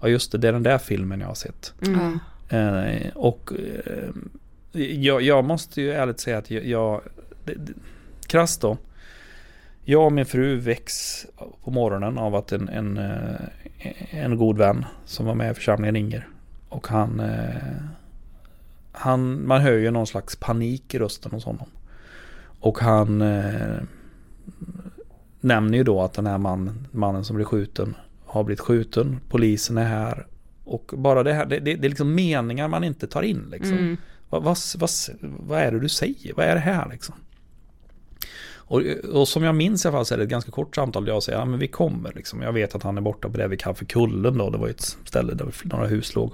Ja just det, det är den där filmen jag har sett. Mm. Eh, och eh, jag, jag måste ju ärligt säga att jag, jag det, det, krasst då. Jag och min fru väcks på morgonen av att en, en, eh, en god vän som var med i församlingen ringer. Och han, eh, han, man hör ju någon slags panik i rösten hos honom. Och han, eh, nämner ju då att den här man, mannen som blir skjuten har blivit skjuten. Polisen är här. Och bara det här, det, det, det är liksom meningar man inte tar in liksom. Mm. Vad, vad, vad, vad är det du säger? Vad är det här liksom? Och, och som jag minns i alla fall så är det ett ganska kort samtal där jag säger ja men vi kommer liksom. Jag vet att han är borta på det vi kallar för Kullen då. Det var ett ställe där några hus låg.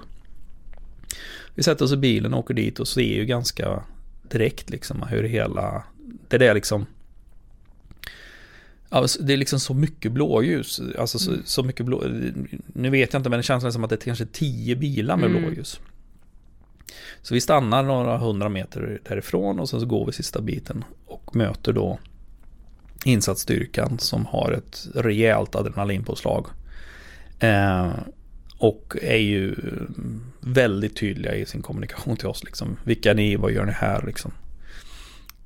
Vi sätter oss i bilen och åker dit och ser ju ganska direkt liksom hur hela, det är liksom Alltså, det är liksom så mycket blåljus, alltså så, Mm. så mycket blå, nu vet jag inte men det känns som att det är kanske tio bilar med Mm. blåljus. Så vi stannar några hundra meter därifrån och sen så går vi sista biten och möter då insatsstyrkan som har ett rejält adrenalinpåslag. Eh, och är ju väldigt tydliga i sin kommunikation till oss. Liksom. Vilka är ni? Vad gör ni här? Liksom.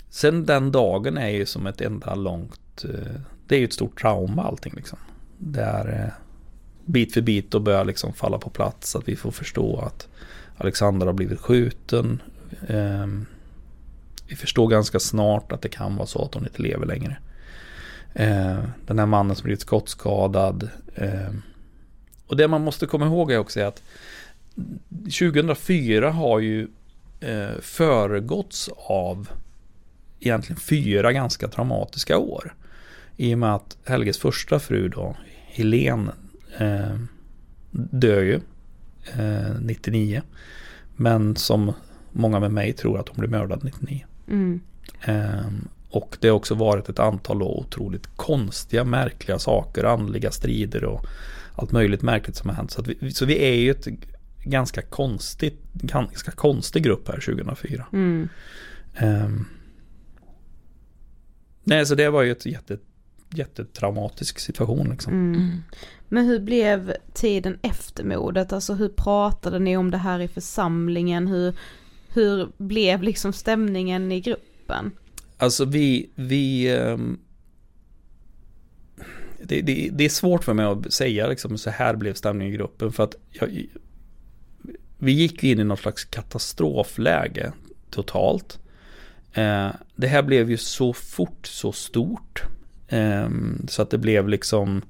Sen den dagen är ju som ett enda långt... Eh, det är ju ett stort trauma allting. Liksom. Där eh, bit för bit då börjar liksom falla på plats. Att vi får förstå att Alexander har blivit skjuten. Eh, vi förstår ganska snart att det kan vara så att hon inte lever längre. Eh, den här mannen som blivit skottskadad. Eh, och det man måste komma ihåg är också att 2004 har ju eh, föregåtts av egentligen fyra ganska traumatiska år. I och med att Helges första fru då, Helene, eh, dör ju eh, 99. Men som många med mig tror att hon blev mördad 99. Mm. Ehm, och det har också varit ett antal då otroligt konstiga, märkliga saker, andliga strider och allt möjligt märkligt som har hänt. Så, att vi, så vi är ju ett ganska konstigt, ganska konstig grupp här 2004. Mm. Ehm, nej, så det var ju ett jätte, jättetraumatisk situation liksom. Mm. Men hur blev tiden efter mordet? Alltså hur pratade ni om det här i församlingen? Hur, hur blev liksom stämningen i gruppen? Alltså vi, vi ehm, det, det, det är svårt för mig att säga liksom så här blev stämningen i gruppen för att jag, vi gick in i något slags katastrofläge totalt. Eh, det här blev ju så fort så stort eh, så att det blev liksom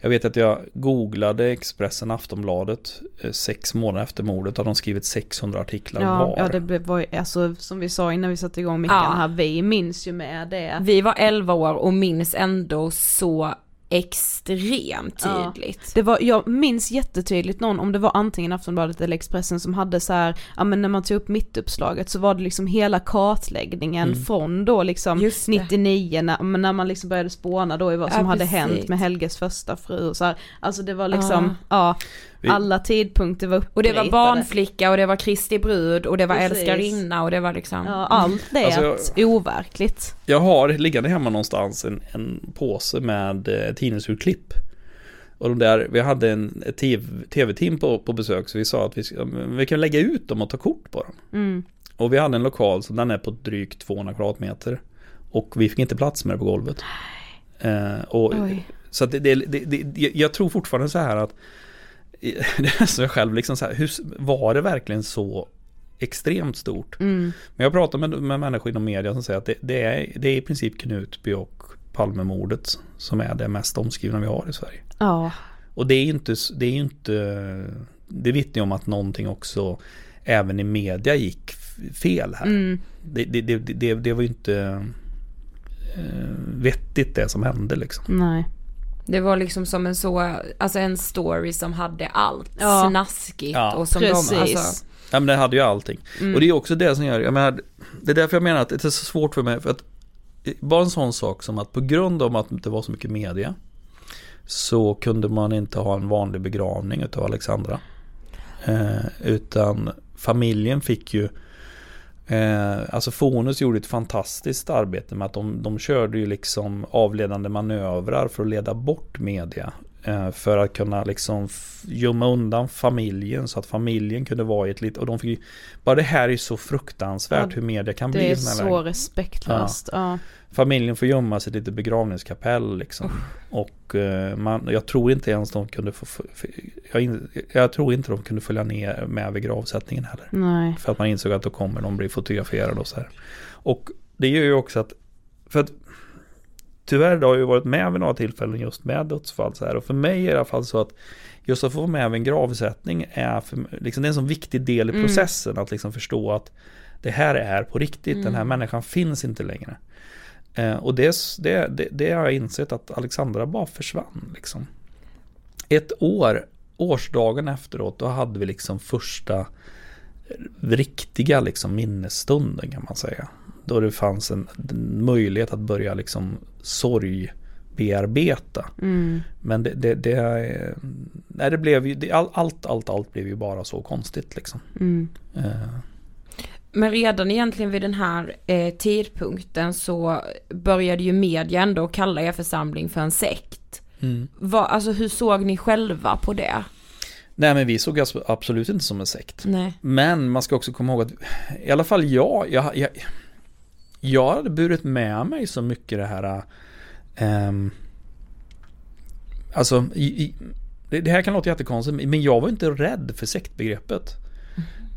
jag vet att jag googlade Expressen Aftonbladet eh, sex månader efter mordet. Har de skrivit 600 artiklar Ja, var. ja det blev, var alltså som vi sa innan vi satte igång mickarna Ja. här, vi minns ju med det. Vi var 11 år och minns ändå så extremt Ja. tydligt. Det var, jag minns jättetydligt någon, om det var antingen Aftonbladet eller Expressen som hade så här, ja men när man tog upp mittuppslaget så var det liksom hela kartläggningen Mm. från då liksom Just det. 99 när, när man liksom började spåna då i vad Ja, som hade precis. hänt med Helges första fru och så här. Alltså det var liksom, Ja. ja, Vi- alla tidpunkter var Och det var uppritade. barnflicka och det var Kristi brud och det var Precis. älskarinna och det var liksom Ja, allt det Alltså, jag- overkligt. Jag har liggande hemma någonstans en, en påse med eh, tidningsurklipp. Och de där, vi hade en tv-team på, på besök så vi sa att vi, men vi kan lägga ut dem och ta kort på dem. Mm. Och vi hade en lokal som den är på drygt 200 kvadratmeter. Och vi fick inte plats med det på golvet. Eh, och, Oj. så att det, det, det, det, jag- tror fortfarande så här att så jag själv liksom så här, hur, var det verkligen så extremt stort? Mm. Men jag pratar med, med människor inom media som säger att det, det, är, det är i princip Knutby och Palmemordet som är det mest omskrivna vi har i Sverige. Ja. Och det är ju inte, det är inte, det vittnar om att någonting också även i media gick fel här. Mm. Det, det, det, det, det var ju inte eh, vettigt det som hände liksom. Nej. Det var liksom som en så, alltså en story som hade allt Ja. snaskigt Ja. och som Precis. de, alltså, Ja men det hade ju allting. Mm. Och det är också det som gör, jag menar, det är därför jag menar att det är så svårt för mig. För att bara en sån sak som att på grund av att det var så mycket media så kunde man inte ha en vanlig begravning utav Alexandra. Eh, utan familjen fick ju Eh, alltså Fonus gjorde ett fantastiskt arbete med att de, de körde ju liksom avledande manövrar för att leda bort media. Eh, för att kunna liksom gömma undan familjen så att familjen kunde vara i ett litet... Och de fick, bara det här är så fruktansvärt Ja, hur media kan bli Det är så lägen. respektlöst. Ja. Familjen får gömma sig i ett litet begravningskapell liksom. Och eh, man, jag tror inte ens de kunde få... Jag, jag tror inte de kunde följa ner med vid gravsättningen heller. Nej. För att man insåg att då kommer de bli fotograferade och så här. Och det gör ju också att... För att tyvärr har jag ju varit med vid några tillfällen just med dödsfall så här. Och för mig är det i alla fall så att just att få vara med vid en gravsättning är, för, liksom, det är en sån viktig del i Mm. processen att liksom förstå att det här är på riktigt, den här Mm. människan finns inte längre. Eh, och det, det, det, det har jag insett att Alexandra bara försvann liksom. Ett år, årsdagen efteråt, då hade vi liksom första riktiga liksom minnesstunden kan man säga. Då det fanns en, en möjlighet att börja liksom sorg bearbeta. Mm. Men det, det, det, nej, det blev ju, det, all- allt, allt, allt blev ju bara så konstigt liksom. Mm. Eh, Men redan egentligen vid den här eh, tidpunkten så började ju media ändå kalla er församling för en sekt. Mm. Vad, alltså hur såg ni själva på det? Nej men vi såg alltså absolut inte som en sekt. Nej. Men man ska också komma ihåg att i alla fall jag, jag, jag, jag hade burit med mig så mycket det här ehm, Alltså i, i, det, här kan låta jättekonstigt men jag var inte rädd för sektbegreppet.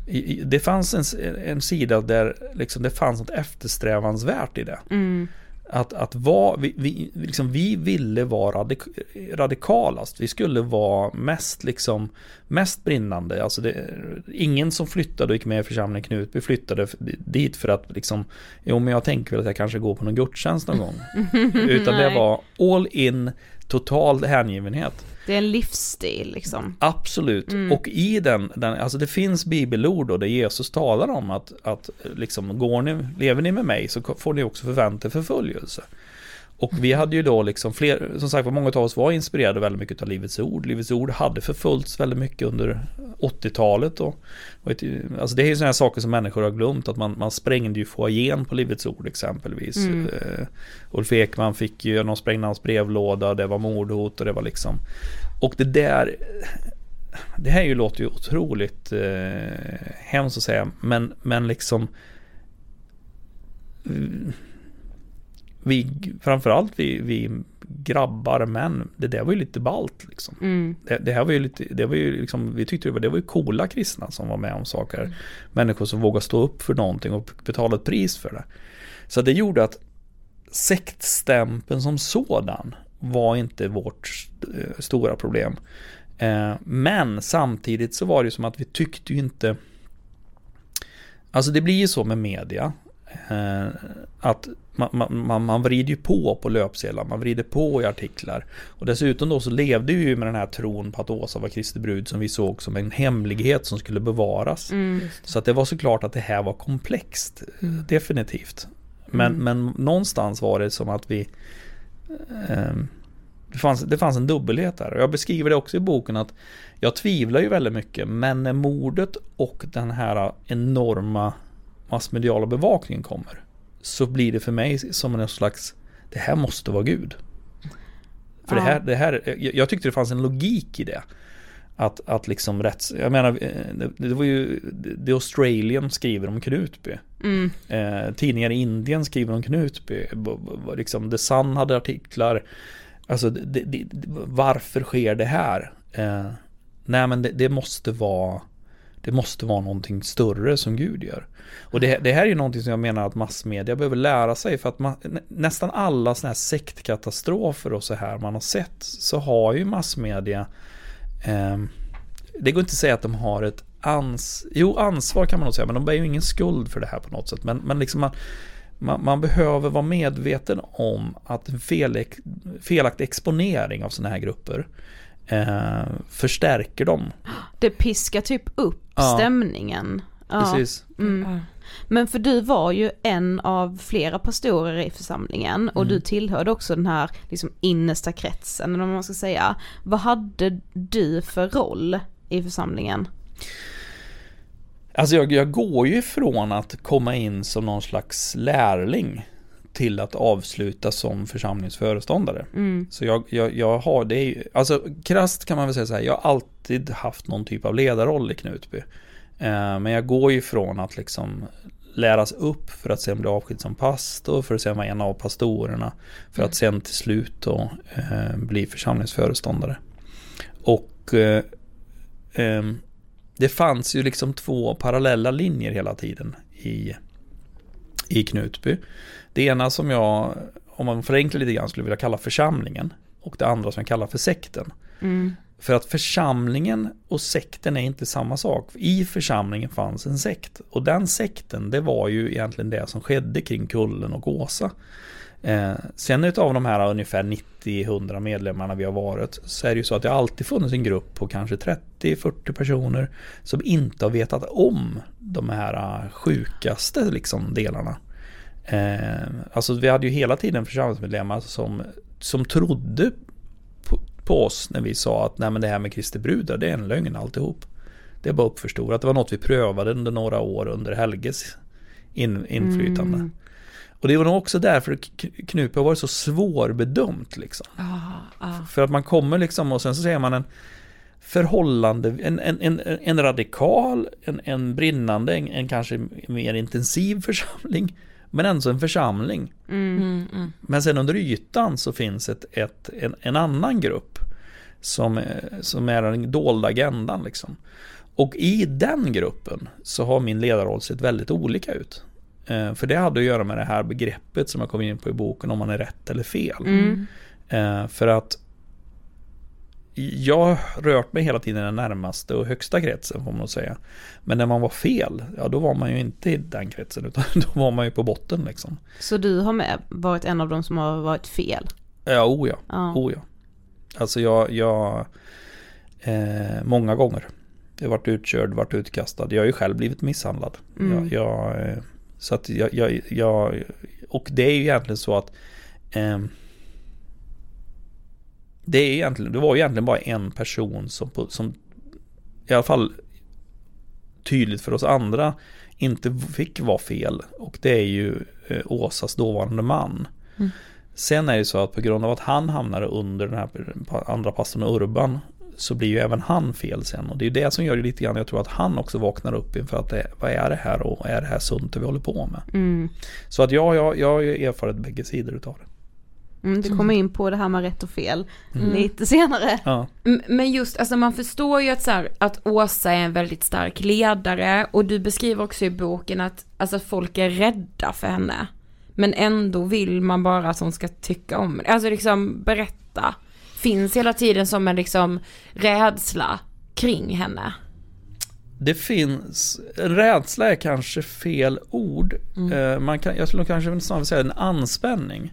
I, det fanns en, en sida där liksom det fanns något eftersträvansvärt i det. Mm. Att, att vara, vi, vi, liksom, vi ville vara radik radikalast. Vi skulle vara mest, liksom, mest brinnande. Alltså det, ingen som flyttade och gick med i församlingen Knutby flyttade dit för att liksom, jo men jag tänker väl att jag kanske går på någon gudstjänst någon gång. Utan det var all in, total hängivenhet. Det är en livsstil liksom. Absolut. Mm. Och i den, den, alltså det finns bibelord då där Jesus talar om att, att liksom, går ni, lever ni med mig så får ni också förvänta förföljelse. Och vi hade ju då liksom fler, som sagt var många av oss var inspirerade väldigt mycket av Livets Ord. Livets Ord hade förföljts väldigt mycket under 80-talet och, alltså det är ju sådana här saker som människor har glömt att man, man sprängde ju foajén på Livets Ord exempelvis. Mm. Uh, Ulf Ekman fick ju, de sprängde hans brevlåda, det var mordhot och det var liksom Och det där Det här ju låter ju otroligt eh, hemskt att säga men, men liksom vi, framförallt vi, vi grabbar, män, det där var ju lite balt liksom. Mm. Det, det här var ju lite, det var ju liksom, vi tyckte det var, det var ju coola kristna som var med om saker. Människor som vågade stå upp för någonting och betala ett pris för det. Så det gjorde att sektstämpeln som sådan var inte vårt eh, stora problem. Eh, men samtidigt så var det ju som att vi tyckte ju inte Alltså det blir ju så med media eh, Att man, man, man, vrider ju på på löpsedlar, man vrider på i artiklar Och dessutom då så levde vi ju med den här tron på att Åsa var Kristi brud som vi såg som en hemlighet som skulle bevaras Mm. Så att det var såklart att det här var komplext, Mm. definitivt men, Mm. men någonstans var det som att vi ehm, det, fanns, det fanns en dubbelhet där. Jag beskriver det också i boken att jag tvivlar ju väldigt mycket. Men när mordet och den här enorma massmediala bevakningen kommer. Så blir det för mig som en slags, det här måste vara Gud. För det Ja. här, det här, jag, tyckte det fanns en logik i det. Att, att liksom rätts, jag menar, eh, det, det var ju, The Australian skriver om Knutby. Mm. Eh, tidningar i Indien skriver om Knutby. Liksom, The Sun hade artiklar. Alltså, det, det, det, varför sker det här? Eh, nej, men det, det måste vara det måste vara någonting större som Gud gör. Och det, det här är ju någonting som jag menar att massmedia behöver lära sig för att man, nästan alla sådana här sektkatastrofer och så här man har sett så har ju massmedia eh, det går inte att säga att de har ett ans jo, ansvar kan man nog säga, men de bär ju ingen skuld för det här på något sätt. Men, men liksom man, man, man behöver vara medveten om att en fel, felaktig exponering av sådana här grupper eh, förstärker dem. Det piskar typ upp Ja. stämningen. Ja. Precis. Mm. Men för du var ju en av flera pastorer i församlingen och Mm. du tillhörde också den här liksom innersta kretsen eller vad man ska säga. Vad hade du för roll i församlingen? Alltså jag, jag går ju ifrån att komma in som någon slags lärling till att avsluta som församlingsföreståndare. Mm. Så jag, jag, jag har det, är ju- alltså krasst kan man väl säga så här, jag har alltid haft någon typ av ledarroll i Knutby. Eh, men jag går ju ifrån att liksom läras upp för att sen bli avskild som pastor, för att sen vara en av pastorerna, för att sen till slut då eh, bli församlingsföreståndare. Och eh, ehm, det fanns ju liksom två parallella linjer hela tiden i, i Knutby. Det ena som jag, om man förenklar lite grann, skulle vilja kalla församlingen. Och det andra som jag kallar för sekten. Mm. För att församlingen och sekten är inte samma sak. I församlingen fanns en sekt. Och den sekten, det var ju egentligen det som skedde kring Kullen och Åsa. Eh, sen utav de här ungefär 90-100 medlemmarna vi har varit så är det ju så att det alltid funnits en grupp på kanske 30-40 personer som inte har vetat om de här eh, sjukaste liksom delarna. Eh, alltså vi hade ju hela tiden församlingsmedlemmar som, som trodde på, på oss när vi sa att nej men det här med Kristi brudar det är en lögn alltihop. Det är bara uppförstorat. Det var något vi prövade under några år under Helges in, inflytande. Mm. Och det var nog också därför Knutby har varit så svårbedömt liksom. Ah, ah. För att man kommer liksom och sen så säger man en förhållande, en, en, en, en radikal, en, en brinnande, en, en kanske mer intensiv församling. Men ändå en församling. Mm, mm. Men sen under ytan så finns ett, ett, en, en annan grupp som, eh, som är den dolda agendan liksom. Och i den gruppen så har min ledarroll sett väldigt olika ut. Eh, För det hade att göra med det här begreppet som jag kom in på i boken om man är rätt eller fel. Mm. Eh, För att jag har rört mig hela tiden i den närmaste och högsta kretsen får man säga. Men när man var fel, ja då var man ju inte i den kretsen utan då var man ju på botten liksom. Så du har med varit en av de som har varit fel? Ja, o ja. Ja. Ja. Alltså jag, jag eh, många gånger. Jag har varit utkörd, varit utkastad. Jag har ju själv blivit misshandlad. Mm. Jag, jag, eh, så att jag, jag, jag, och det är ju egentligen så att ehm, det är egentligen, det var egentligen bara en person som, som i alla fall tydligt för oss andra inte fick vara fel. Och det är ju eh, Åsas dåvarande man. Mm. Sen är det så att på grund av att han hamnade under den här andra pastorn Urban så blir ju även han fel sen. Och det är ju det som gör det lite grann, jag tror att han också vaknar upp inför att det, vad är det här och är det här sunt det vi håller på med? Mm. Så att ja, jag, jag har ju erfarit bägge sidor utav det. Mm, du kommer in på det här med rätt och fel Mm. lite senare. Ja. Men just, alltså man förstår ju att, så här, att Åsa är en väldigt stark ledare och du beskriver också i boken att alltså, folk är rädda för henne. Men ändå vill man bara att hon ska tycka om det. Alltså liksom berätta. Finns hela tiden som en liksom rädsla kring henne. Det finns, rädsla är kanske fel ord. Eh, man kan, jag skulle kanske snarare säga en anspänning.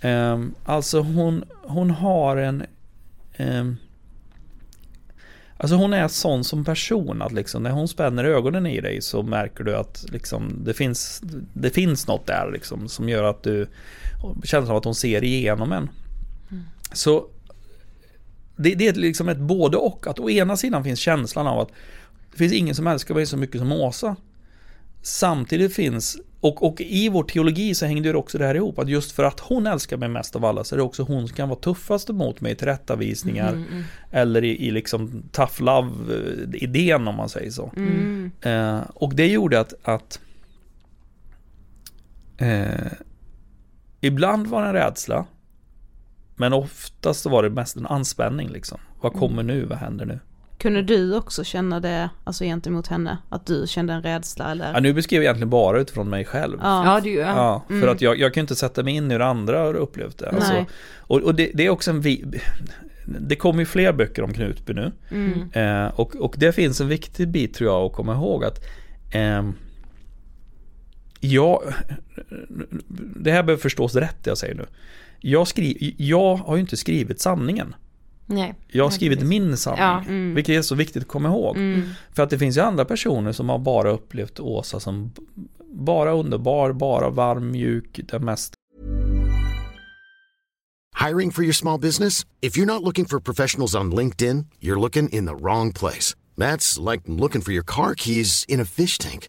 Eh, alltså hon, hon har en... ehm, alltså hon är sån som person att liksom när hon spänner ögonen i dig så märker du att liksom det finns, det finns något där liksom som gör att du känner som att hon ser igenom en. Så det, det är liksom ett både och. Att å ena sidan finns känslan av att det finns ingen som älskar mig så mycket som Åsa. Samtidigt finns, och, och i vår teologi så hängde ju också det här ihop, att just för att hon älskar mig mest av alla så är det också hon som kan vara tuffast emot mig i tillrättavisningar. Mm, mm. Eller i, i liksom tough love-idén om man säger så. Mm. Eh, och det gjorde att, att eh, ibland var det en rädsla. Men oftast så var det mest en anspänning liksom. Vad kommer nu? Vad händer nu? Kunde du också känna det, alltså gentemot henne? Att du kände en rädsla eller? Ja, nu beskriver jag egentligen bara utifrån mig själv. Ja. Ja, du gör. Ja, för Mm. att jag, jag kan inte sätta mig in i hur andra har upplevt det. Alltså, Nej. och och det, det är också en vi, Det kommer ju fler böcker om Knutby nu. Mm. Eh, och, och det finns en viktig bit tror jag att komma ihåg att ehm, jag, det här behöver förstås rätt det jag säger nu. Jag, skri, jag har ju inte skrivit sanningen. Nej. Jag har skrivit precis. min sanning. Ja, mm. Vilket är så viktigt att komma ihåg. Mm. För att det finns ju andra personer som har bara upplevt Åsa som bara underbar, bara varm, mjuk, den mest Hiring for your small business? If you're not looking for professionals on LinkedIn, you're looking in the wrong place. That's like looking for your car keys in a fish tank.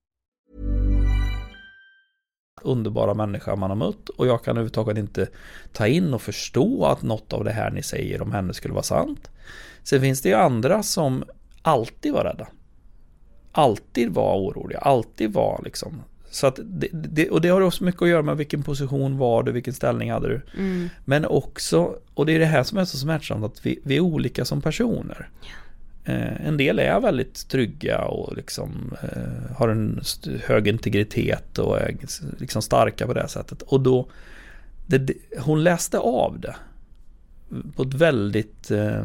Underbara människa man har mött och jag kan överhuvudtaget inte ta in och förstå att något av det här ni säger om henne skulle vara sant. Sen finns det ju andra som alltid var rädda. Alltid var oroliga, alltid var liksom så att det, det, och det har också mycket att göra med vilken position var du, vilken ställning hade du. Mm. Men också, och det är det här som är så smärtsamt, att vi, vi är olika som personer. Eh, en del är väldigt trygga och liksom eh, har en hög integritet och är liksom starka på det sättet. Och då, det, hon läste av det på ett väldigt eh,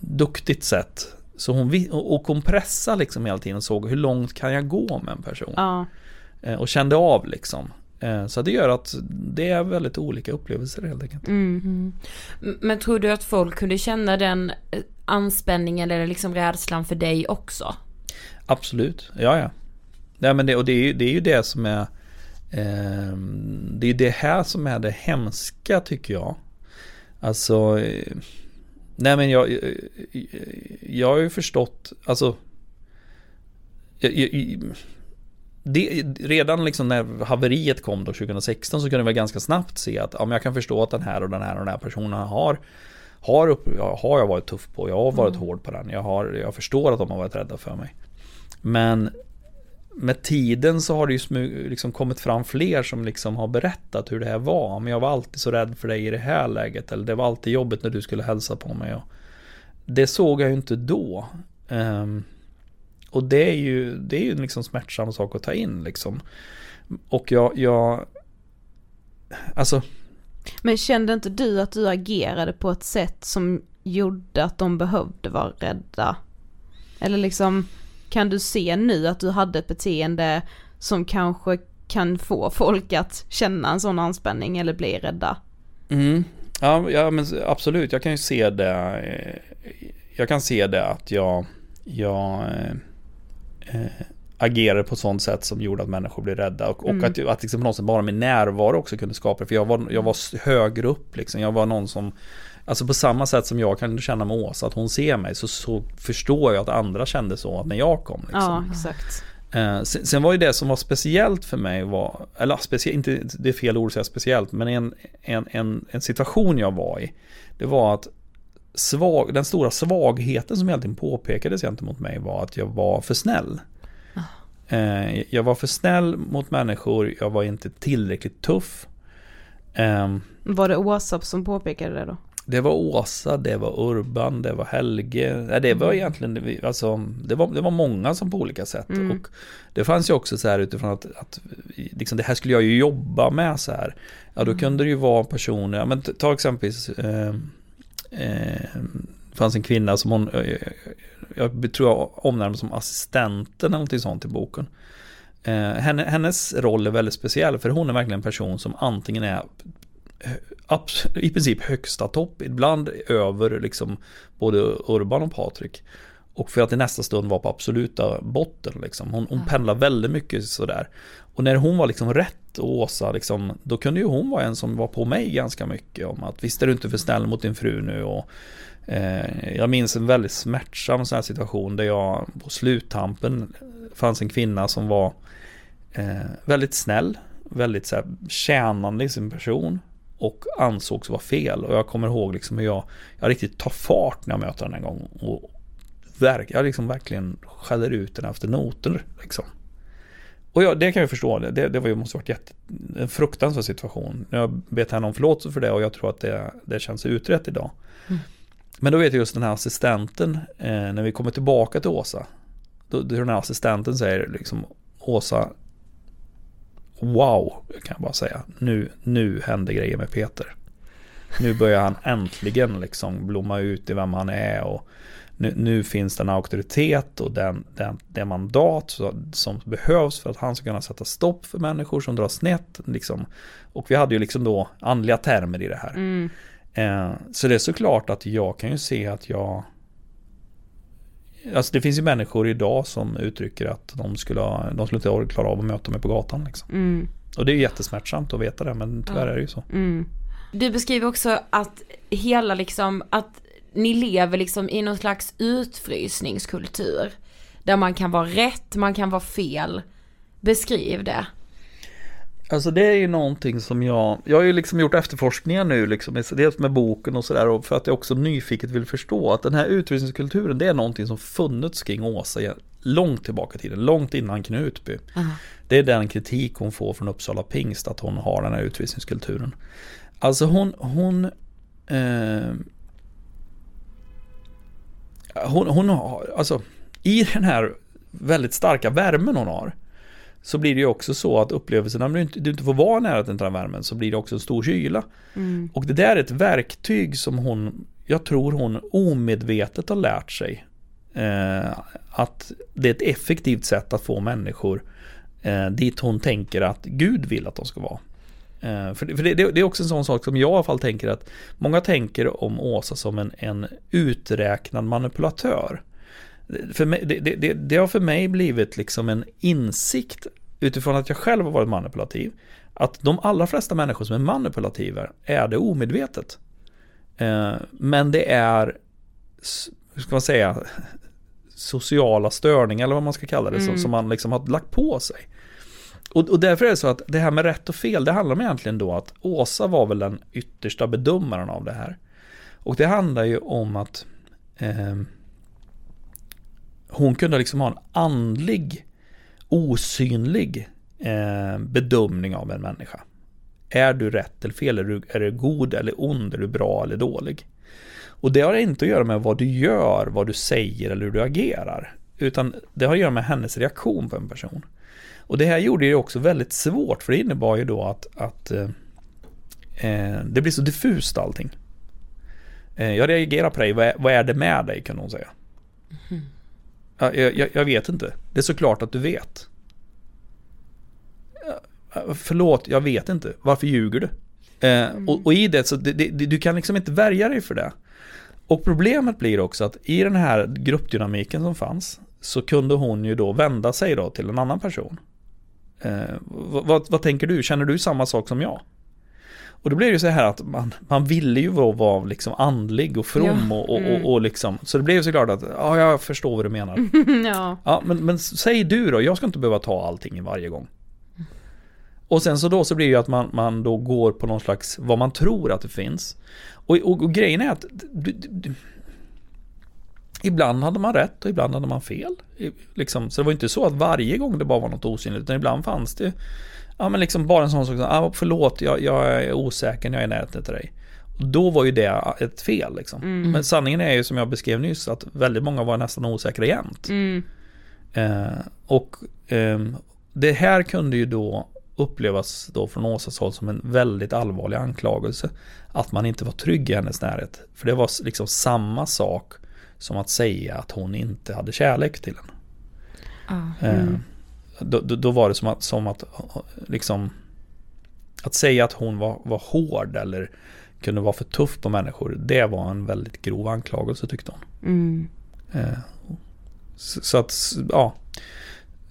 duktigt sätt. Så hon, och hon pressade liksom hela tiden och såg hur långt kan jag gå med en person. Ja. Eh, och kände av liksom. Eh, så det gör att det är väldigt olika upplevelser helt enkelt. Mm. Men tror du att folk kunde känna den eh, anspänningen eller liksom rädslan för dig också? Absolut, ja ja. Nej, men det, och det är, ju, det är ju det som är eh, Det är det här som är det hemska tycker jag. Alltså eh, Nej men jag, jag, jag har ju förstått, alltså jag, jag, det, redan liksom när haveriet kom då 2016 så kunde vi ganska snabbt se att ja, jag kan förstå att den här och den här och den här personen har har, upp, har jag varit tuff på, jag har varit mm. hård på den, jag, har, jag förstår att de har varit rädda för mig. Men med tiden så har det ju smug, liksom kommit fram fler som liksom har berättat hur det här var. Men jag var alltid så rädd för dig i det här läget. Eller det var alltid jobbigt när du skulle hälsa på mig. Och det såg jag ju inte då. Um, och det är ju, det är ju liksom smärtsam sak att ta in liksom. Och jag, jag alltså. Men kände inte du att du agerade på ett sätt som gjorde att de behövde vara rädda? Eller liksom, kan du se nu att du hade ett beteende som kanske kan få folk att känna en sån anspänning eller bli rädda? Mm. Ja, ja, men absolut, jag kan ju se det. Eh, jag kan se det att jag, jag eh, agerade på ett sånt sätt som gjorde att människor blev rädda. Och, mm. och att, att liksom sätt bara min närvaro också kunde skapa det. För jag var, jag var högre upp liksom. Jag var någon som Alltså på samma sätt som jag kan känna med Åsa, att hon ser mig, så, så förstår jag att andra kände så att när jag kom. Liksom. Ja, exakt. Eh, sen, sen, var ju det som var speciellt för mig var, eller speciellt, inte det är fel ord att säga speciellt, men en, en, en, en situation jag var i, det var att svag, den stora svagheten som egentligen påpekades gentemot mig var att jag var för snäll. Oh. jag var för snäll mot människor, jag var inte tillräckligt tuff. Ehm, var det Åsa som påpekade det då? Det var Åsa, det var Urban, det var Helge. Nej, det var mm. egentligen, alltså, det var, det var många som på olika sätt. Mm. Och det fanns ju också så här utifrån att, att liksom, det här skulle jag ju jobba med så här. Ja, då mm. kunde det ju vara personer, men ta exempelvis eh, eh, det fanns en kvinna som hon, eh, jag tror jag omnämnde som assistenten eller någonting sånt i boken. Eh, henne, hennes roll är väldigt speciell för hon är verkligen en person som antingen är i princip högsta topp, ibland över liksom både Urban och Patrik. Och för att i nästa stund var på absoluta botten liksom. Hon, hon pendlar väldigt mycket sådär. Och när hon var liksom rätt och Åsa liksom, då kunde ju hon vara en som var på mig ganska mycket om att visst är du inte för snäll mot din fru nu och eh, jag minns en väldigt smärtsam sån här situation där jag på sluttampen fanns en kvinna som var eh, väldigt snäll, väldigt så här, tjänande i sin person och ansågs vara fel. Och jag kommer ihåg liksom hur jag, jag riktigt tar fart när jag möter henne en gång. Och verk, jag liksom verkligen skäller ut den efter noter. Liksom. Och ja, det kan jag förstå, det, det var ju, måste varit jätte, en fruktansvärd situation. Jag ber henne om förlåtelse för det och jag tror att det, det känns utrett idag. Mm. Men då vet jag just den här assistenten, eh, när vi kommer tillbaka till Åsa, då, då den här assistenten säger liksom Åsa, wow, kan jag bara säga. Nu, nu händer grejer med Peter. Nu börjar han äntligen liksom blomma ut i vem han är och nu, nu finns det en auktoritet och den, den, det mandat som behövs för att han ska kunna sätta stopp för människor som drar snett. Liksom. Och vi hade ju liksom då andliga termer i det här. Mm. Eh, så det är såklart att jag kan ju se att jag Alltså det finns ju människor idag som uttrycker att de skulle, de skulle inte klara av att möta mig på gatan. Liksom. Mm. Och det är ju jättesmärtsamt att veta det, men tyvärr Ja. är det ju så. Mm. Du beskriver också att hela liksom, att ni lever liksom i någon slags utfrysningskultur. Där man kan vara rätt, man kan vara fel. Beskriv det. Alltså det är ju någonting som jag, jag har ju liksom gjort efterforskningar nu liksom, dels med boken och sådär och för att jag också nyfiket vill förstå att den här utvisningskulturen det är någonting som funnits kring Åsa långt tillbaka i tiden, långt innan Knutby. Det är den kritik hon får från Uppsala Pingst att hon har den här utvisningskulturen. Alltså hon, hon eh, hon, hon har, alltså i den här väldigt starka värmen hon har så blir det ju också så att upplevelsen när du inte, du inte får vara nära den här värmen så blir det också en stor kyla. Mm. Och det där är ett verktyg som hon, jag tror hon omedvetet har lärt sig. Eh, att det är ett effektivt sätt att få människor eh, dit hon tänker att Gud vill att de ska vara. Eh, för det, för det, det är också en sån sak som jag i alla fall tänker att många tänker om Åsa som en, en uträknad manipulatör. För mig, det, det, har för mig blivit liksom en insikt utifrån att jag själv har varit manipulativ. Att de allra flesta människor som är manipulativa är det omedvetet. Eh, men det är, hur ska man säga, sociala störningar eller vad man ska kalla det, som, Mm. som man liksom har lagt på sig. Och, och därför är det så att det här med rätt och fel, det handlar om egentligen då att Åsa var väl den yttersta bedömaren av det här. Och det handlar ju om att eh, hon kunde liksom ha en andlig, osynlig eh, bedömning av en människa. Är du rätt eller fel? Är du, är du god eller ond? Är du bra eller dålig? Och det har inte att göra med vad du gör, vad du säger eller hur du agerar. Utan det har att göra med hennes reaktion på en person. Och det här gjorde det också väldigt svårt för det innebar ju då att, att eh, eh, det blir så diffust allting. Eh, jag reagerar på dig, vad är, vad är det med dig kan hon säga. Ja, Jag, jag, jag vet inte. Det är såklart att du vet. Ja, Förlåt, jag vet inte. Varför ljuger du? Eh, och, och i det så det, det, du kan liksom inte värja dig för det. Och problemet blir också att i den här gruppdynamiken som fanns så kunde hon ju då vända sig då till en annan person. Eh, vad, vad, tänker du? Känner du samma sak som jag? Och då blir det ju så här att man, man ville ju vara, vara liksom andlig och from Ja. och, och, Mm. och, och liksom Så det blev ju såklart att, ja jag förstår vad du menar. ja. Ja, men, men säg du då, jag ska inte behöva ta allting varje gång. Och sen så då så blir det ju att man, man då går på någon slags, vad man tror att det finns. Och, och, och grejen är att du, du, ibland hade man rätt och ibland hade man fel. Liksom, så det var inte så att varje gång det bara var något osynligt, utan ibland fanns det Ja men liksom bara en sån sak som, ah, förlåt jag, jag är osäker när jag är i närheten till dig. Och då var ju det ett fel liksom. Mm. Men sanningen är ju som jag beskrev nyss att väldigt många var nästan osäkra jämt. Mm. Eh, och ehm, det här kunde ju då upplevas då från Åsas håll som en väldigt allvarlig anklagelse. Att man inte var trygg i hennes närhet. För det var liksom samma sak som att säga att hon inte hade kärlek till en. Ah. Eh, då, då, då var det som att, som att liksom att säga att hon var, var hård eller kunde vara för tuff på människor. Det var en väldigt grov anklagelse tyckte hon. Mm. Eh, så, så att, ja.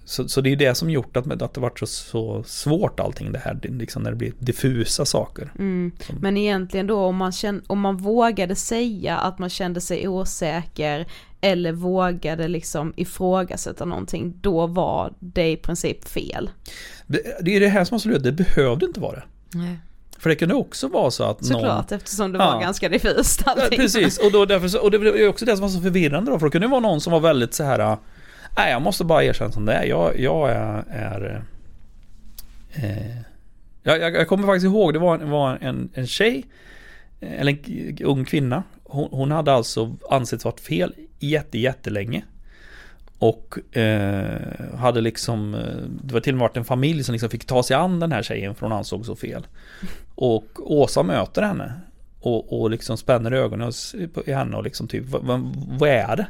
Så, så det är det som gjort att, att det varit så, så svårt allting det här, liksom när det blir diffusa saker. Mm. Men egentligen då om man, känn, om man vågade säga att man kände sig osäker eller vågade liksom ifrågasätta någonting, då var det i princip fel. Det, är det här som är så lurigt, det behövde inte vara det. Nej. För det kunde också vara så att någon... Såklart eftersom det var Ja. ganska diffust Ja, allting. precis, och, då, därför, och det är också det som var så förvirrande då, för det kunde vara någon som var väldigt så här. Nej, jag måste bara erkänna som det är. Jag, jag är, är Eh, jag, jag, kommer faktiskt ihåg, det var, var en, en tjej, eh, eller en ung kvinna. Hon, hon hade alltså ansetts varit fel jätte, jättelänge. Och eh, hade liksom, eh, det var till och med varit en familj som liksom fick ta sig an den här tjejen för hon ansåg så fel. Och Åsa möter henne och, och liksom spänner ögonen i henne och liksom typ, vad, vad är det?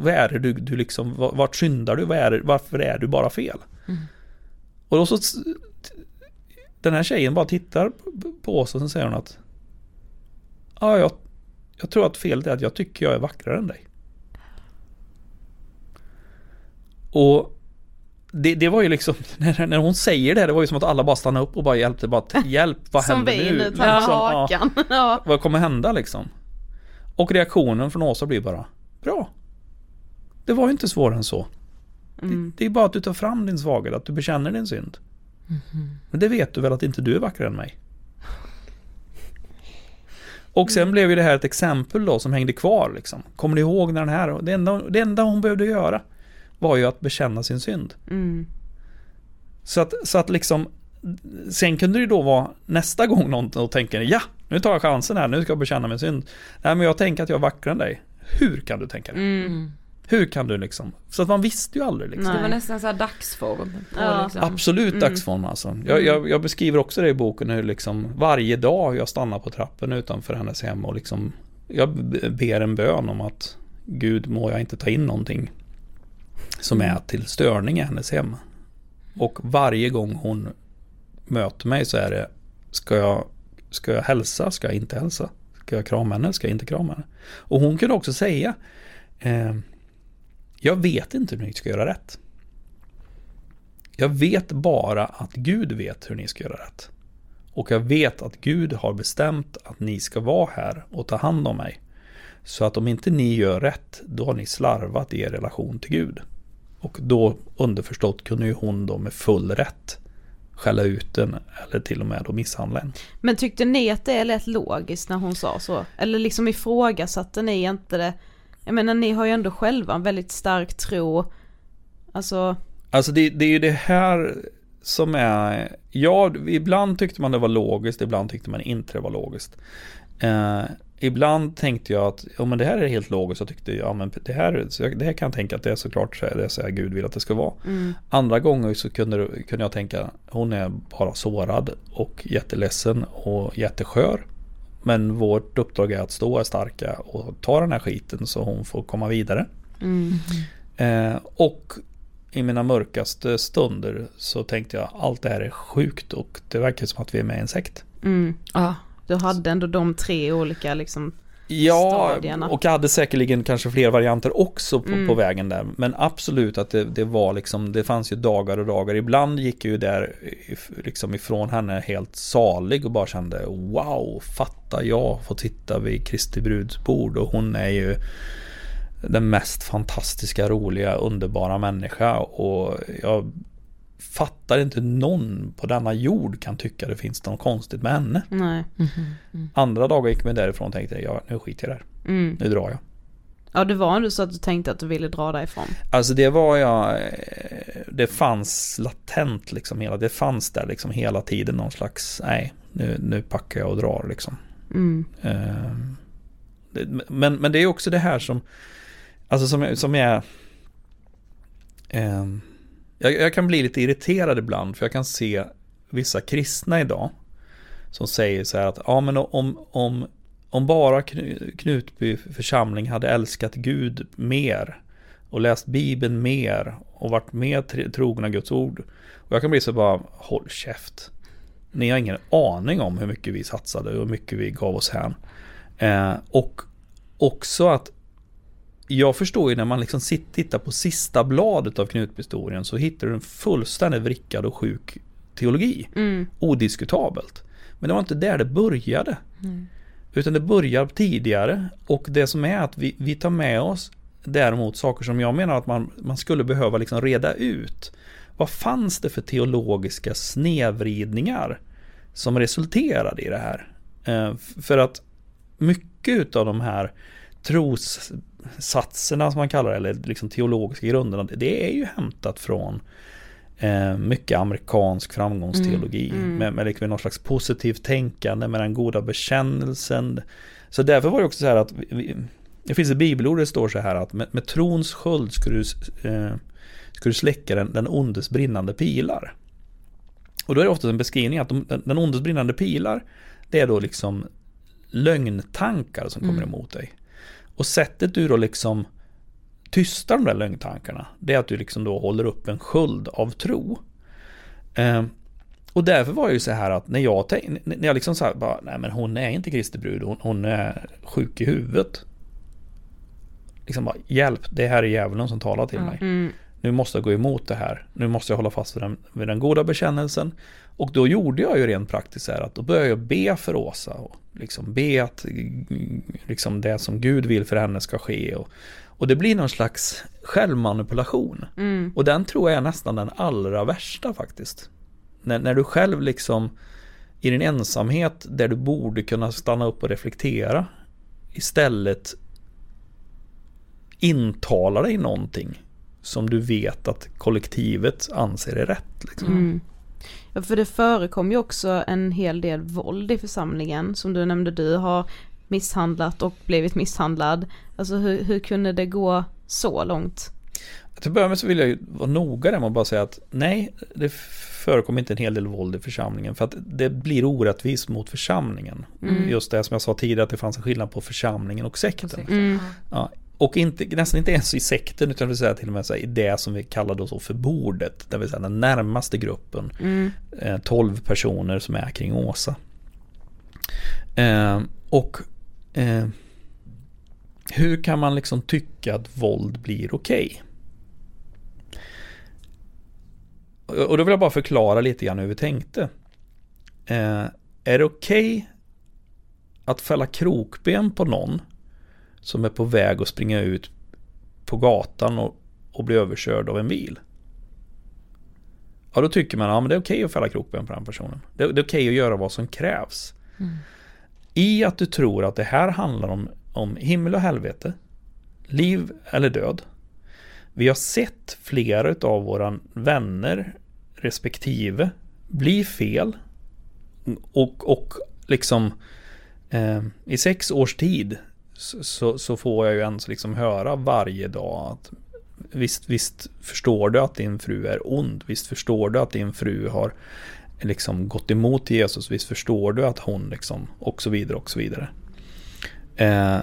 Vad är det du, du liksom, vart syndar du? Är det, varför är du bara fel? Mm. Och då så Den här tjejen bara tittar på oss och sen säger hon att Ja, jag, jag tror att felet är att jag tycker jag är vackrare än dig. Och det, det var ju liksom, när, när hon säger det, det var ju som att alla bara stannade upp och bara hjälpte, bara hjälp, vad händer nu? Som vinet, liksom, hakan. Ja, vad kommer hända liksom? Och reaktionen från Åsa blir bara, bra. Det var ju inte svårare än så. Mm. Det, det, är bara att du tar fram din svaghet, att du bekänner din synd. Mm. Men det vet du väl att inte du är vackrare än mig? Och sen mm. blev ju det här ett exempel då som hängde kvar liksom. Kommer ni ihåg när den här, det enda, det enda hon behövde göra var ju att bekänna sin synd. Mm. Så, att, så att liksom, sen kunde det då vara nästa gång någon tänker ja, nu tar jag chansen här, nu ska jag bekänna min synd. Nej men jag tänker att jag är vackrare än dig. Hur kan du tänka det? Mm. Hur kan du liksom? Så att man visste ju aldrig liksom. Det var nästan så här dagsform. Ja. Liksom. Absolut mm. dagsform alltså. Jag, jag, jag, beskriver också det i boken hur liksom varje dag jag stannar på trappen utanför hennes hem och liksom jag ber en bön om att Gud må jag inte ta in någonting som är till störning i hennes hem. Och varje gång hon möter mig så är det Ska jag, ska jag hälsa? Ska jag inte hälsa? Ska jag krama henne? Ska jag inte krama henne? Och hon kunde också säga eh, jag vet inte hur ni ska göra rätt. Jag vet bara att Gud vet hur ni ska göra rätt. Och jag vet att Gud har bestämt att ni ska vara här och ta hand om mig. Så att om inte ni gör rätt, då har ni slarvat i er relation till Gud. Och då underförstått kunde ju hon då med full rätt skälla ut den eller till och med då misshandla en. Men tyckte ni att det lät logiskt när hon sa så? Eller liksom ifrågasatte ni inte det? Jag menar ni har ju ändå själva en väldigt stark tro. Alltså. Alltså det, det är ju det här som är, ja ibland tyckte man det var logiskt, ibland tyckte man inte det var logiskt. Eh, ibland tänkte jag att ja, men det här är helt logiskt. Jag tyckte ja, men det, här, det här kan jag tänka att det är såklart så är det så här Gud vill att det ska vara. Mm. Andra gånger så kunde, kunde jag tänka hon är bara sårad och jätteledsen och jätteskör. Men vårt uppdrag är att stå starka och ta den här skiten så hon får komma vidare. Mm. Eh, och i mina mörkaste stunder så tänkte jag allt det här är sjukt och det verkar som att vi är med i en sekt. Mm. Ah. Du hade ändå de tre olika liksom Ja, stadierna. och hade säkerligen kanske fler varianter också på, mm. på vägen där. Men absolut att det, det, var liksom, det fanns ju dagar och dagar. Ibland gick jag ju där liksom ifrån henne helt salig och bara kände wow, fatta jag får titta vid Kristi brudsbord och hon är ju den mest fantastiska, roliga, underbara människa och jag fattar inte någon på denna jord kan tycka det finns något konstigt med henne. Nej. Mm -hmm. Andra dagar gick vi därifrån och tänkte ja, nu skiter jag där. Mm. Nu drar jag. Ja det var ändå så att du tänkte att du ville dra därifrån. Alltså det var jag, eh, det fanns latent liksom hela, det fanns där liksom hela tiden någon slags, nej nu, nu packar jag och drar liksom. Mm. Uh, men, men det är också det här som, alltså som, som är, um, jag, jag, kan bli lite irriterad ibland för jag kan se vissa kristna idag som säger så här att ja men om, om, om bara Knutby församling hade älskat Gud mer och läst Bibeln mer och varit mer trogna Guds ord. Och jag kan bli så bara, håll käft. Ni har ingen aning om hur mycket vi satsade och hur mycket vi gav oss hän. Eh, och också att jag förstår ju när man liksom tittar på sista bladet av Knutbyhistorien så hittar du en fullständigt vrickad och sjuk teologi. Mm. Odiskutabelt. Men det var inte där det började. Mm. Utan det börjar tidigare och det som är att vi, vi tar med oss däremot saker som jag menar att man, man skulle behöva liksom reda ut. Vad fanns det för teologiska snedvridningar som resulterade i det här? Eh, för att mycket av de här tros satserna som man kallar det, eller liksom teologiska grunderna, det är ju hämtat från eh, mycket amerikansk framgångsteologi. Mm, mm. Med, med liksom någon slags positivt tänkande, med den goda bekännelsen. Så därför var det också så här att vi, vi, det finns ett bibelord där det står så här att med, med trons sköld ska du, eh, ska du släcka den, den ondes brinnande pilar. Och då är det ofta en beskrivning att de, den, den ondes brinnande pilar det är då liksom lögntankar som kommer Mm. emot dig. Och sättet du då liksom tystar de där lögntankarna, det är att du liksom då håller upp en sköld av tro. Eh, och därför var det ju så här att när jag, tänk, när jag liksom så här bara, nej men hon är inte Kristi brud, hon, hon är sjuk i huvudet. Liksom bara, hjälp, det här är djävulen som talar till mig. Mm. Nu måste jag gå emot det här. Nu måste jag hålla fast vid den, vid den goda bekännelsen. Och då gjorde jag ju rent praktiskt så här att då började jag be för Åsa. Och liksom be att liksom det som Gud vill för henne ska ske. Och, och det blir någon slags självmanipulation. Mm. Och den tror jag är nästan den allra värsta faktiskt. När, när du själv liksom i din ensamhet där du borde kunna stanna upp och reflektera istället intalar dig någonting som du vet att kollektivet anser är rätt. Liksom. Mm. Ja, för det förekom ju också en hel del våld i församlingen, som du nämnde, du har misshandlat och blivit misshandlad. Alltså hur, hur kunde det gå så långt? Till att börja med så vill jag ju vara noga där med att bara säga att nej, det förekommer inte en hel del våld i församlingen för att det blir orättvist mot församlingen. Mm. Just det som jag sa tidigare att det fanns en skillnad på församlingen och sekten. Mm. Ja, och inte, nästan inte ens i sekten utan vill säga till och med i det som vi kallar då så för bordet. Det vill säga den närmaste gruppen. Mm. Eh, 12 personer som är kring Åsa. Eh, och eh, hur kan man liksom tycka att våld blir okej? Och och då vill jag bara förklara lite grann hur vi tänkte. Eh, är det okej att fälla krokben på någon som är på väg att springa ut på gatan och, och bli överkörd av en bil? Ja, då tycker man att ja, det är okej att fälla krokben på den personen. Det, det är okej att göra vad som krävs. I att du tror att det här handlar om, om himmel och helvete, liv eller död. Vi har sett flera av våra vänner respektive bli fel och, och liksom eh, i sex års tid så, så, så får jag ju ens liksom höra varje dag att visst, visst förstår du att din fru är ond, visst förstår du att din fru har liksom gått emot Jesus, visst förstår du att hon liksom och så vidare och så vidare. Eh,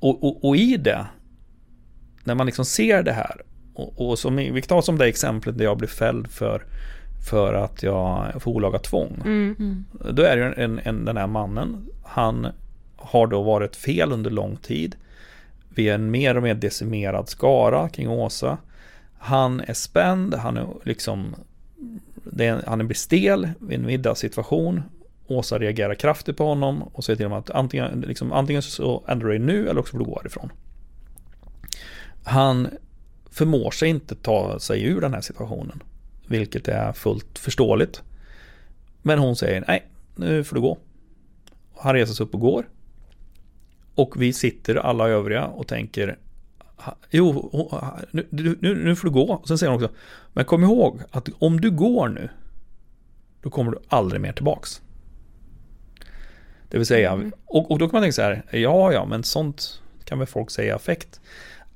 och, och, och i det när man liksom ser det här och, och som, vi tar som det exemplet där jag blev fälld för för att jag får olaga tvång. Mm. Mm. Då är det ju en, en, den här mannen, han har då varit fel under lång tid. Vi är en mer och mer decimerad skara kring Åsa. Han är spänd, han är liksom det är, han blir stel vid en middagssituation. Åsa reagerar kraftigt på honom och säger till honom att antingen, liksom, antingen så ändrar du dig nu eller också får du gå härifrån. Han förmår sig inte ta sig ur den här situationen. Vilket är fullt förståeligt. Men hon säger nej, nu får du gå. Han reser sig upp och går. Och vi sitter alla övriga och tänker Jo, nu, nu, nu får du gå. Och sen säger hon också Men kom ihåg att om du går nu Då kommer du aldrig mer tillbaks. Det vill säga, Mm. och, och då kan man tänka så här Ja, ja, men sånt kan väl folk säga affekt.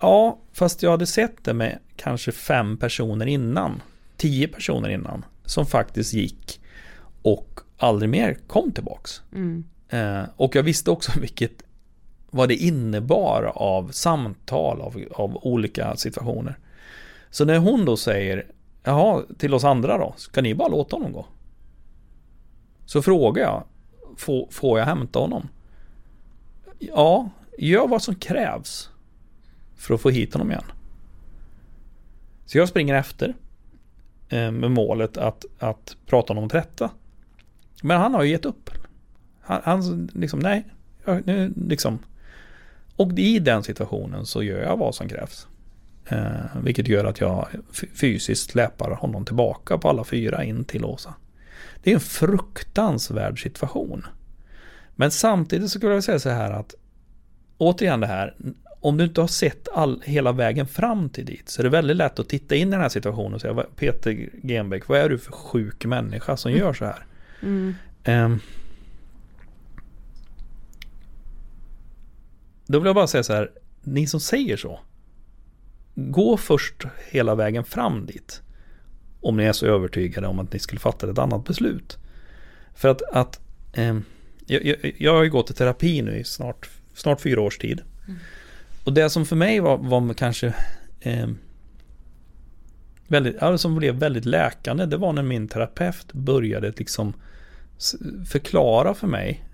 Ja, fast jag hade sett det med kanske fem personer innan. Tio personer innan. Som faktiskt gick och aldrig mer kom tillbaks. Mm. Eh, och jag visste också vilket vad det innebar av samtal av, av olika situationer. Så när hon då säger Jaha, till oss andra då, ska ni bara låta honom gå? Så frågar jag Får, får jag hämta honom? Ja, gör vad som krävs för att få hit honom igen. Så jag springer efter eh, med målet att, att prata honom till rätta. Men han har ju gett upp. Han, han liksom, nej, nu liksom. Och i den situationen så gör jag vad som krävs. Eh, vilket gör att jag fysiskt släpar honom tillbaka på alla fyra in till Åsa. Det är en fruktansvärd situation. Men samtidigt så skulle jag säga så här att återigen det här, om du inte har sett all, hela vägen fram till dit så är det väldigt lätt att titta in i den här situationen och säga "Vad- Peter Genbeck, vad är du för sjuk människa som gör så här? Mm. Ehm. Då vill jag bara säga så här, ni som säger så, gå först hela vägen fram dit. Om ni är så övertygade om att ni skulle fatta ett annat beslut. För att, att ehm, jag, jag, jag har ju gått i terapi nu i snart, snart fyra års tid. Och det som för mig var, var kanske ehm, väldigt, ja, som blev väldigt läkande, det var när min terapeut började liksom förklara för mig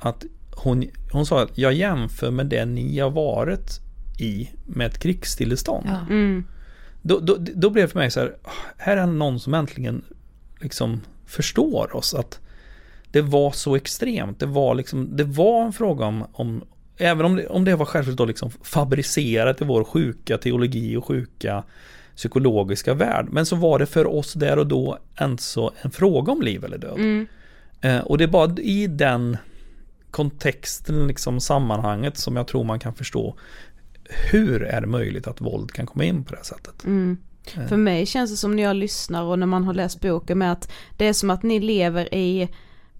att hon, hon sa att jag jämför med det ni har varit i med ett krigstillstånd. Mm. Då, då, då blev det för mig så här, här är någon som äntligen liksom förstår oss att det var så extremt. Det var liksom, det var en fråga om, om även om det, om det var självklart då liksom fabricerat i vår sjuka teologi och sjuka psykologiska värld. Men så var det för oss där och då alltså en fråga om liv eller död. Mm. Eh, och det är bara i den kontexten, liksom sammanhanget som jag tror man kan förstå hur är det möjligt att våld kan komma in på det här sättet. Mm. Eh. För mig känns det som när jag lyssnar och när man har läst boken med att det är som att ni lever i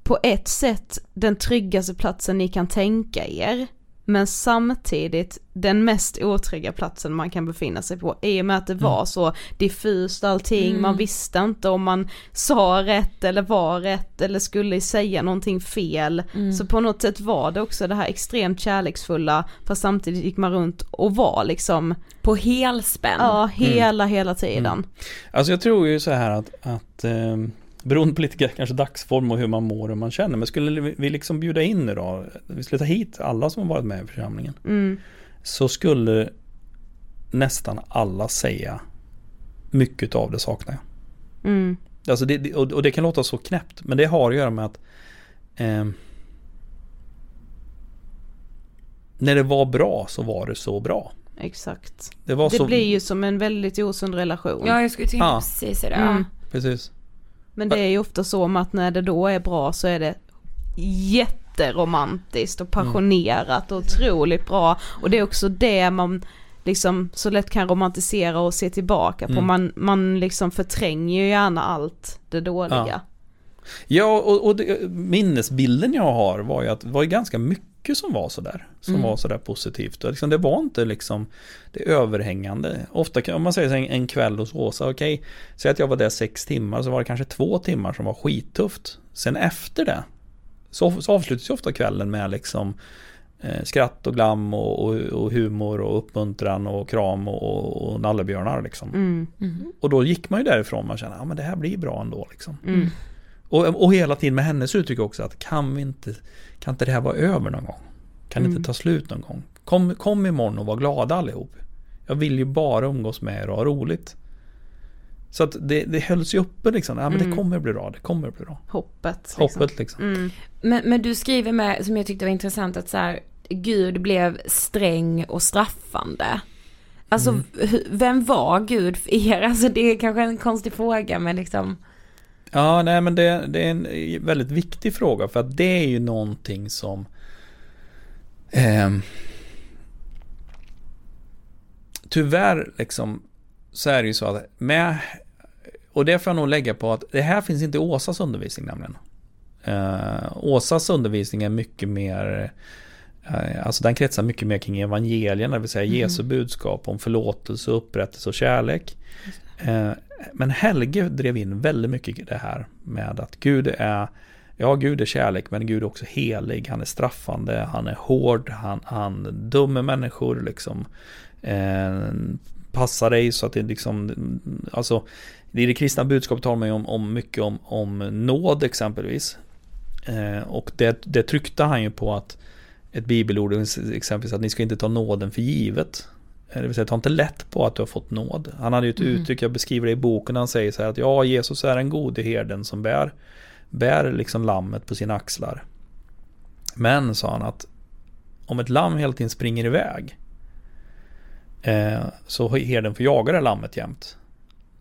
på ett sätt den tryggaste platsen ni kan tänka er. Men samtidigt den mest otrygga platsen man kan befinna sig på i och med att det var så diffust allting, Mm. man visste inte om man sa rätt eller var rätt eller skulle säga någonting fel. Mm. Så på något sätt var det också det här extremt kärleksfulla fast samtidigt gick man runt och var liksom På helspänn. Ja, hela, hela tiden. Mm. Alltså jag tror ju så här att, att eh, beroende på lite kanske dagsform och hur man mår och hur man känner. Men skulle vi liksom bjuda in nu då, vi skulle ta hit alla som har varit med i församlingen. Mm. Så skulle nästan alla säga mycket av det saknar jag. Mm. Alltså det, och det kan låta så knäppt, men det har att göra med att ehm, när det var bra så var det så bra. Exakt. Det var det så- blir ju som en väldigt osund relation. Ja, jag skulle tänka Ja. precis det. Mm. Precis. Men det är ju ofta så med att när det då är bra så är det jätteromantiskt och passionerat och otroligt bra. Och det är också det man liksom så lätt kan romantisera och se tillbaka på. Mm. Man, man liksom förtränger ju gärna allt det dåliga. Ja. Ja, och, och det, minnesbilden jag har var ju att det var ganska mycket som var sådär. Som Mm. var sådär positivt. Och liksom, det var inte liksom det överhängande. Ofta kan- om man säger så en, en kväll hos Åsa, okej, säg att jag var där sex timmar så var det kanske två timmar som var skittufft. Sen efter det så, så avslutas ju ofta kvällen med liksom eh, skratt och glam och, och, och humor och uppmuntran och kram och, och nallebjörnar liksom. Mm. Och då gick man ju därifrån och kände, ja men det här blir bra ändå liksom. Och, och hela tiden med hennes uttryck också att kan vi inte, kan inte det här vara över någon gång? Kan det Mm. inte ta slut någon gång? Kom, kom imorgon och var glada allihop. Jag vill ju bara umgås med er och ha roligt. Så att det, det hölls ju uppe liksom. Ja men Mm. det kommer bli bra, det kommer bli bra. Hoppet. Liksom. Hoppet liksom. Mm. Men, men du skriver med, som jag tyckte var intressant, att så här, Gud blev sträng och straffande. Alltså, Mm. vem var Gud för er? Alltså det är kanske en konstig fråga, men liksom... Ja, nej men det, det är en väldigt viktig fråga för att det är ju någonting som ehm, Tyvärr liksom så är det ju så att med och det får jag nog lägga på att det här finns inte i Åsas undervisning nämligen. Eh, Åsas undervisning är mycket mer eh, Alltså den kretsar mycket mer kring evangelierna, det vill säga Mhm. Jesu budskap om förlåtelse, upprättelse och kärlek. Eh, men Helge drev in väldigt mycket det här med att Gud är Ja, Gud är kärlek, men Gud är också helig. Han är straffande, han är hård, han, han dömer människor liksom. Eh, passa dig så att det liksom, alltså i det kristna budskapet talar man ju om, om mycket om, om nåd exempelvis. Eh, och det, det tryckte han ju på att ett bibelord, exempelvis att ni ska inte ta nåden för givet. Eh, Det vill säga ta inte lätt på att du har fått nåd. Han hade ju ett Mhm. uttryck, jag beskriver det i boken, han säger så här att ja, Jesus är den gode herden som bär, bär liksom lammet på sina axlar. Men, sa han, att om ett lamm hela tiden springer iväg eh, så herden får jaga det lammet jämt.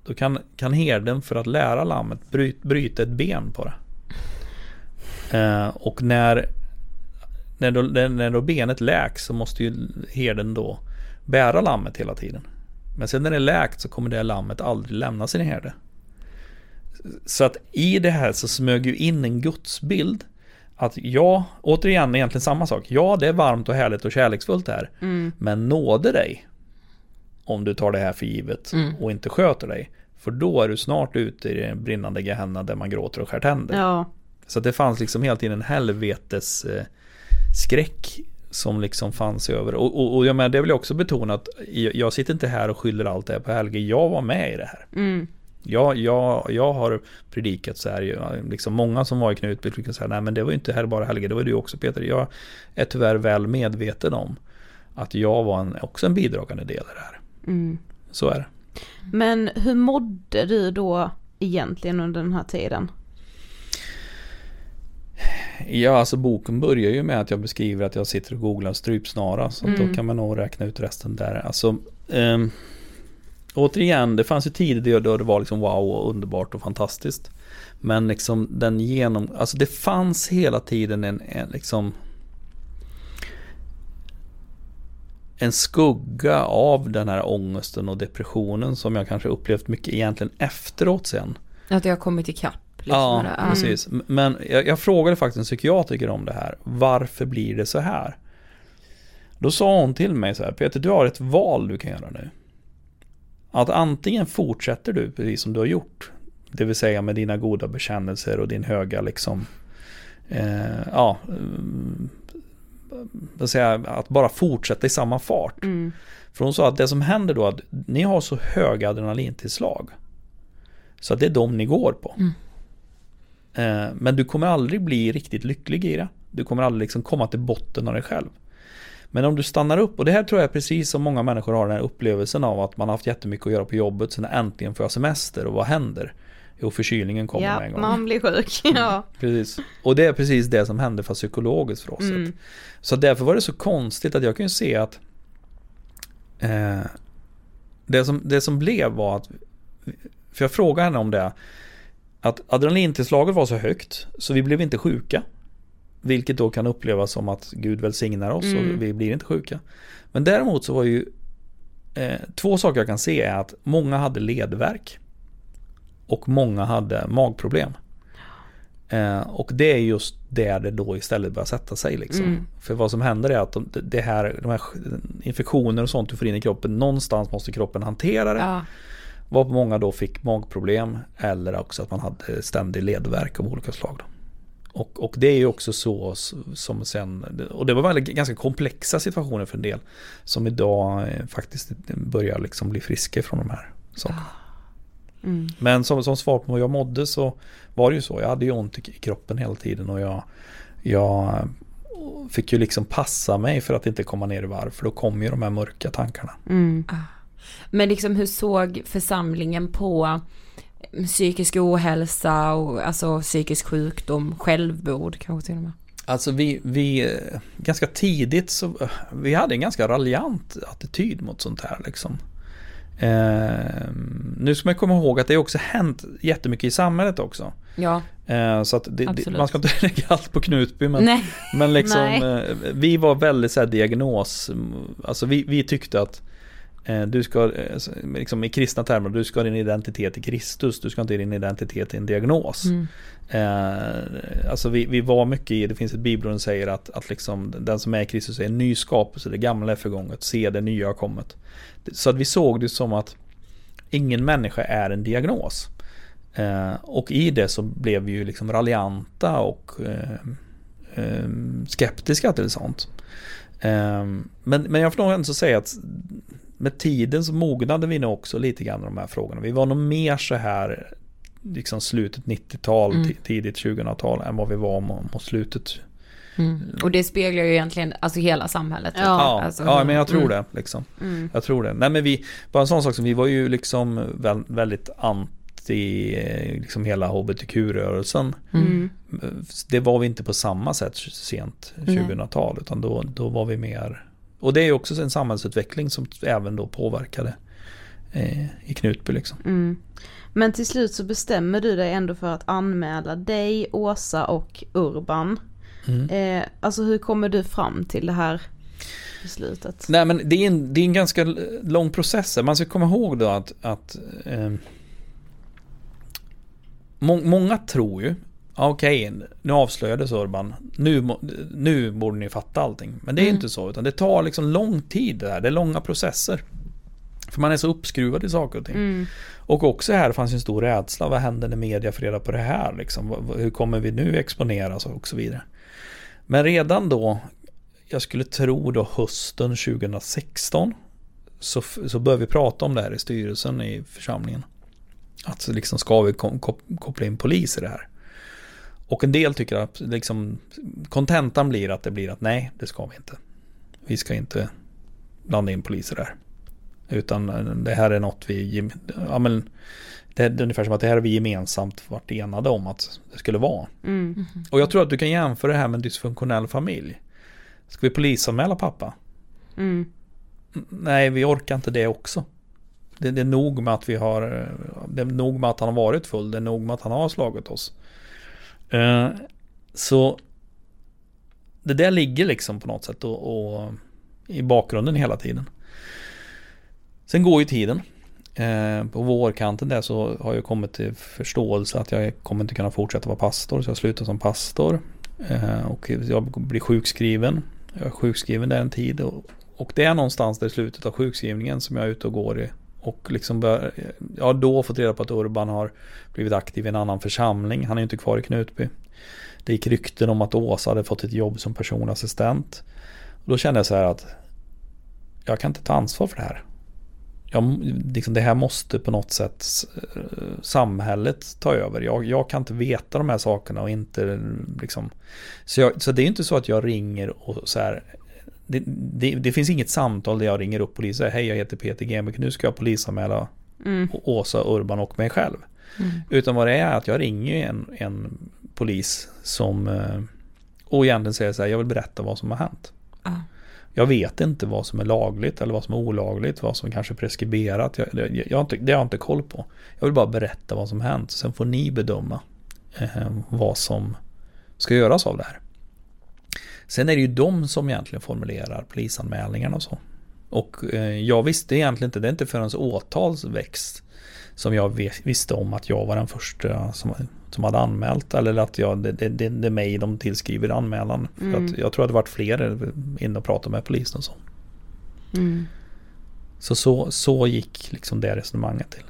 Då kan, kan herden för att lära lammet bryt, bryta ett ben på det. Eh, och när när då, när då benet läks så måste ju herden då bära lammet hela tiden. Men sen när det är läkt så kommer det lammet aldrig lämna sin herde. Så att i det här så smög ju in en gudsbild. Att ja, återigen egentligen samma sak. Ja, det är varmt och härligt och kärleksfullt här. Mm. Men nåde dig. Om du tar det här för givet Mm. och inte sköter dig. För då är du snart ute i den brinnande Gehenna där man gråter och skär tänder. Ja. Så det fanns liksom hela tiden en helvetes eh, skräck som liksom fanns över. Och, och, och jag menar, det vill jag också betona att jag, sitter inte här och skyller allt det här på Helge. Jag var med i det här. Mm. Jag, jag, jag har predikat så här, liksom många som var i Knutby brukar säga, nej men det var ju inte här bara Helge, det var du också Peter. Jag är tyvärr väl medveten om att jag var en, också en bidragande del i det här. Mm. Så är det. Men hur mådde du då egentligen under den här tiden? Ja, alltså boken börjar ju med att jag beskriver att jag sitter och googlar strypsnara. Så Mm. då kan man nog räkna ut resten där. Alltså, ehm, återigen, det fanns ju tider då det var liksom wow och underbart och fantastiskt. Men liksom den genom, alltså det fanns hela tiden en, en liksom en skugga av den här ångesten och depressionen som jag kanske upplevt mycket egentligen efteråt sen. Att det har kommit ikapp. Liksom, Ja. Ja. precis. Men jag, jag frågade faktiskt en psykiatriker om det här. Varför blir det så här? Då sa hon till mig så här, Peter du har ett val du kan göra nu. Att antingen fortsätter du precis som du har gjort. Det vill säga med dina goda bekännelser och din höga liksom eh, Ja mm, vad säger jag, Att bara fortsätta i samma fart. Mm. För hon sa att det som händer då att ni har så höga adrenalintillslag. Så att det är de ni går på. Mm. Eh, Men du kommer aldrig bli riktigt lycklig i det. Du kommer aldrig liksom komma till botten av dig själv. Men om du stannar upp, och det här tror jag är precis som många människor har den här upplevelsen av att man har haft jättemycket att göra på jobbet, sen äntligen får jag semester och vad händer? Jo, förkylningen kommer med en Ja, gång. man blir sjuk. Ja. Precis. Och det är precis det som hände fast psykologiskt för oss. Mm. Så därför var det så konstigt att jag ju se att eh, det, som, det som blev var att, för jag frågade henne om det, att adrenalintillslaget var så högt så vi blev inte sjuka. Vilket då kan upplevas som att Gud välsignar oss Mm. och vi blir inte sjuka. Men däremot så var ju eh, två saker jag kan se är att många hade ledvärk och många hade magproblem. Eh, och det är just där det då istället börjar sätta sig liksom. Mm. För vad som händer är att de, det här, de här infektioner och sånt du får in i kroppen, någonstans måste kroppen hantera det. Ja. Var många då fick magproblem eller också att man hade ständig ledvärk av olika slag. Då. Och, och det är ju också så som sen, och det var väldigt, ganska komplexa situationer för en del. Som idag eh, faktiskt börjar liksom bli friska från de här sakerna. Mm. Men som, som svar på hur jag mådde så var det ju så. Jag hade ju ont i i kroppen hela tiden och jag, jag fick ju liksom passa mig för att inte komma ner i varv. För då kom ju de här mörka tankarna. Mm. Men liksom hur såg församlingen på psykisk ohälsa och alltså psykisk sjukdom, självmord kanske till och med? Alltså vi, vi ganska tidigt så, vi hade en ganska raljant attityd mot sånt här liksom. Eh, nu ska man komma ihåg att det också hänt jättemycket i samhället också. Ja. Eh, så att det, det, man ska inte lägga allt på Knutby men, Nej. men liksom eh, vi var väldigt så här diagnos, alltså vi, vi tyckte att du ska, eh, liksom i kristna termer, du ska ha din identitet i Kristus, du ska inte ha din identitet i en diagnos. Mm. Eh, alltså vi, vi var mycket i, det finns ett bibelord som säger att, att liksom den som är i Kristus är en ny skapelse, det gamla är förgånget, se det nya har kommit. Så att vi såg det som att ingen människa är en diagnos. Eh, och i det så blev vi ju liksom raljanta och eh, eh, skeptiska till sånt. Eh, men, men jag får nog ändå säga att med tiden så mognade vi nog också lite grann de här frågorna. Vi var nog mer så här liksom slutet 90-tal, Mm. ti- tidigt 2000-tal än vad vi var mot, slutet. Mm. Och det speglar ju egentligen alltså hela samhället. Ja, alltså, ja men jag tror mm. det. Liksom. Mm. Jag tror det. Nej men vi, bara en sån sak som vi var ju liksom väl, väldigt anti liksom hela hbtq-rörelsen. Mm. Det var vi inte på samma sätt sent Nej. 2000-tal utan då, då var vi mer och det är också en samhällsutveckling som även då påverkade eh, i Knutby liksom. Mm. Men till slut så bestämmer du dig ändå för att anmäla dig, Åsa och Urban. Mm. Eh, alltså hur kommer du fram till det här beslutet? Nej men det är en, det är en ganska lång process. Man ska komma ihåg då att, att eh, må, många tror ju Okej, nu avslöjades Urban. Nu, nu borde ni fatta allting. Men det är Mm. inte så, utan det tar liksom lång tid det här. Det är långa processer. För man är så uppskruvad i saker och ting. Mm. Och också här fanns en stor rädsla. Vad händer när media får reda på det här? Liksom? Hur kommer vi nu exponeras och så vidare. Men redan då, jag skulle tro då hösten 2016, så, så började vi prata om det här i styrelsen i församlingen. Att liksom ska vi koppla in polis i det här? Och en del tycker att liksom kontentan blir att det blir att nej, det ska vi inte. Vi ska inte blanda in poliser där. Utan eh, det här är något vi, ja men det är ungefär som att det här har vi gemensamt varit enade om att det skulle vara. Mm. Och jag tror att du kan jämföra det här med en dysfunktionell familj. Ska vi polisanmäla pappa? Mm. Nej, vi orkar inte det också. Det, det är nog med att vi har, eh, det är nog med att han har varit full, det är nog med att han har slagit oss. Eh, så det där ligger liksom på något sätt och, och i bakgrunden hela tiden. Sen går ju tiden. Eh, på vårkanten där så har jag kommit till förståelse att jag kommer inte kunna fortsätta vara pastor. Så jag slutar som pastor. Eh, och jag blir sjukskriven. Jag är sjukskriven där en tid. Och, och det är någonstans där i slutet av sjukskrivningen som jag är ute och går i. Och liksom bör, jag har då fått reda på att Urban har blivit aktiv i en annan församling. Han är ju inte kvar i Knutby. Det gick rykten om att Åsa hade fått ett jobb som personassistent. Och då kände jag så här att jag kan inte ta ansvar för det här. Jag, liksom, det här måste på något sätt eh, samhället ta över. Jag, jag kan inte veta de här sakerna och inte liksom. Så, jag, så det är inte så att jag ringer och så här. Det, det, det finns inget samtal där jag ringer upp polisen och säger hej jag heter Peter Gembeck nu ska jag polisanmäla Mm. Åsa Urban och mig själv. Mm. Utan vad det är att jag ringer en, en polis som eh, och egentligen säger så här, jag vill berätta vad som har hänt. Ja. Jag vet inte vad som är lagligt eller vad som är olagligt, vad som kanske är preskriberat. Jag, jag, jag har inte, det har jag inte koll på. Jag vill bara berätta vad som har hänt. Sen får ni bedöma eh, vad som ska göras av det här. Sen är det ju de som egentligen formulerar polisanmälningarna och så. Och eh, jag visste egentligen inte, det är inte förrän åtal väcks som jag vis- visste om att jag var den första som, som hade anmält. Eller att jag, det, det, det, det är mig de tillskriver anmälan. För Mm. att jag tror att det varit fler inne och pratade med polisen och så. Mm. Så, så, så gick liksom det resonemanget till.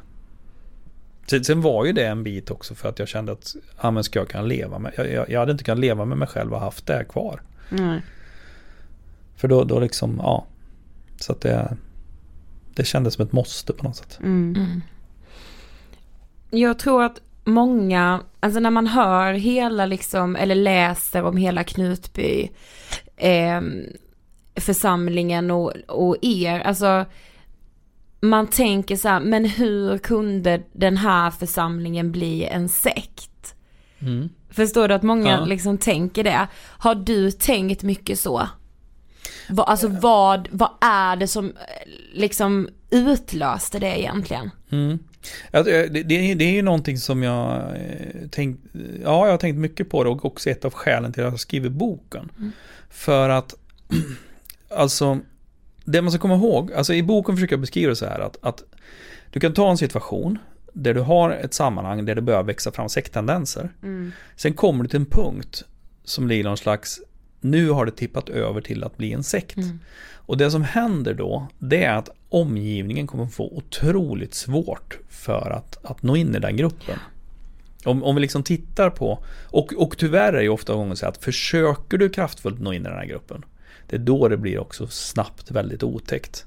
Sen, sen var ju det en bit också för att jag kände att ja, men ska jag kunna leva med, jag, jag, jag hade inte kunnat leva med mig själv och haft det här kvar. Nej. För då, då liksom, ja. Så att det, det kändes som ett måste på något sätt. Mm. Jag tror att många, alltså när man hör hela liksom, eller läser om hela Knutby eh, församlingen och, och er, alltså man tänker så här, men hur kunde den här församlingen bli en sekt? Mm. Förstår du att många Ja. liksom tänker det? Har du tänkt mycket så? Va, alltså vad, vad är det som eh, liksom utlöste det egentligen? Mm. Det, det är ju någonting som jag eh, tänkt, ja jag har tänkt mycket på det och också ett av skälen till att jag skriver boken. Mm. För att, alltså, det man ska komma ihåg, alltså i boken försöker jag beskriva det så här att, att du kan ta en situation där du har ett sammanhang där det börjar växa fram sekttendenser. Mm. Sen kommer du till en punkt som blir någon slags, nu har det tippat över till att bli en sekt. Mm. Och det som händer då, det är att omgivningen kommer få otroligt svårt för att, att nå in i den gruppen. Om, om vi liksom tittar på, och, och tyvärr är det ju ofta gånger så att försöker du kraftfullt nå in i den här gruppen, det är då det blir också snabbt väldigt otäckt.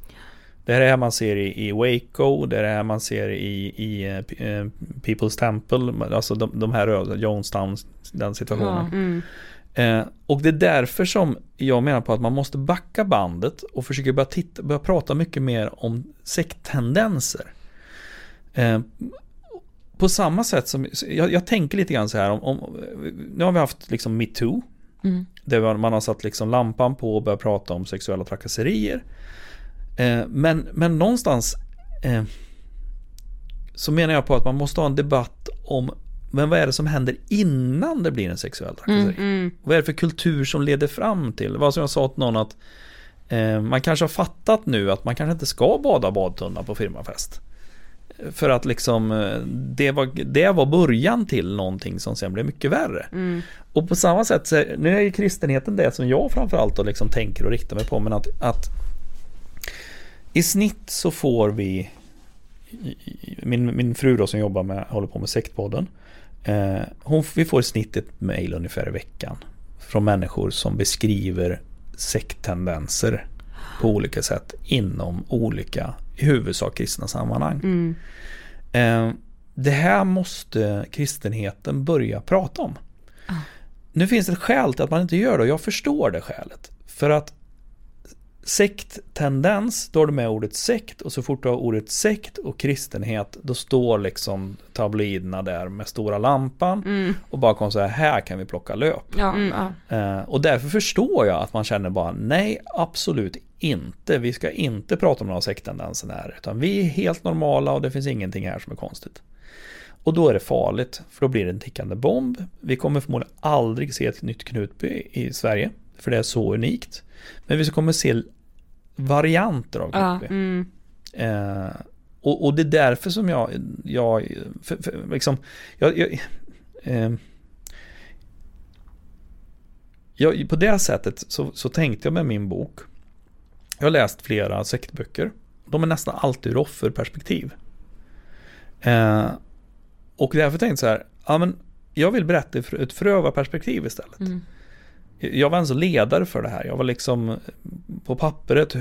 Det här är det här man ser i, i Waco, det är det här man ser i, i eh, People's Temple, alltså de, de här Jonestown, den situationen. Mm. Eh, och det är därför som jag menar på att man måste backa bandet och försöka börja, titta, börja prata mycket mer om sekttendenser. Eh, på samma sätt som, jag, jag tänker lite grann så här om, om nu har vi haft liksom metoo, Mm. där man har satt liksom lampan på och börjat prata om sexuella trakasserier. Eh, men, men någonstans eh, så menar jag på att man måste ha en debatt om men vad är det som händer innan det blir en sexuell trakasseri? Mm, Vad är det för kultur som leder fram till? Vad som jag sa till någon att eh, man kanske har fattat nu att man kanske inte ska bada badtunna på firmafest. För att liksom eh, det var, det var början till någonting som sen blev mycket värre. Mm. Och på samma sätt, så, nu är ju kristenheten det som jag framförallt då liksom tänker och riktar mig på, men att, att i snitt så får vi min, min fru då som jobbar med, håller på med sektpodden. Eh, hon, vi får i snitt ett mejl ungefär i veckan. Från människor som beskriver sekttendenser på olika sätt inom olika, i huvudsak kristna sammanhang. Mm. Eh, det här måste kristenheten börja prata om. Nu finns det ett skäl till att man inte gör det och jag förstår det skälet. För att sekttendens, då har du med ordet sekt och så fort du har ordet sekt och kristenhet då står liksom tabloiderna där med stora lampan Mm. och bara kommer säga här kan vi plocka löp. Ja, Mm. ja. Eh, och därför förstår jag att man känner bara nej, absolut inte. Vi ska inte prata om några sekttendenser här. Utan vi är helt normala och det finns ingenting här som är konstigt. Och då är det farligt, för då blir det en tickande bomb. Vi kommer förmodligen aldrig se ett nytt Knutby i Sverige, för det är så unikt. Men vi kommer se varianter av Ja, Knutby. Mm. Eh, och, och det är därför som jag, jag, för, för, liksom, jag, jag eh, jag, på det sättet så, så tänkte jag med min bok. Jag har läst flera sektböcker. De är nästan alltid ur offerperspektiv. Eh, och därför tänkte jag så här, ja men jag vill berätta ur ett förövarperspektiv istället. Mm. Jag var alltså ledare för det här. Jag var liksom på pappret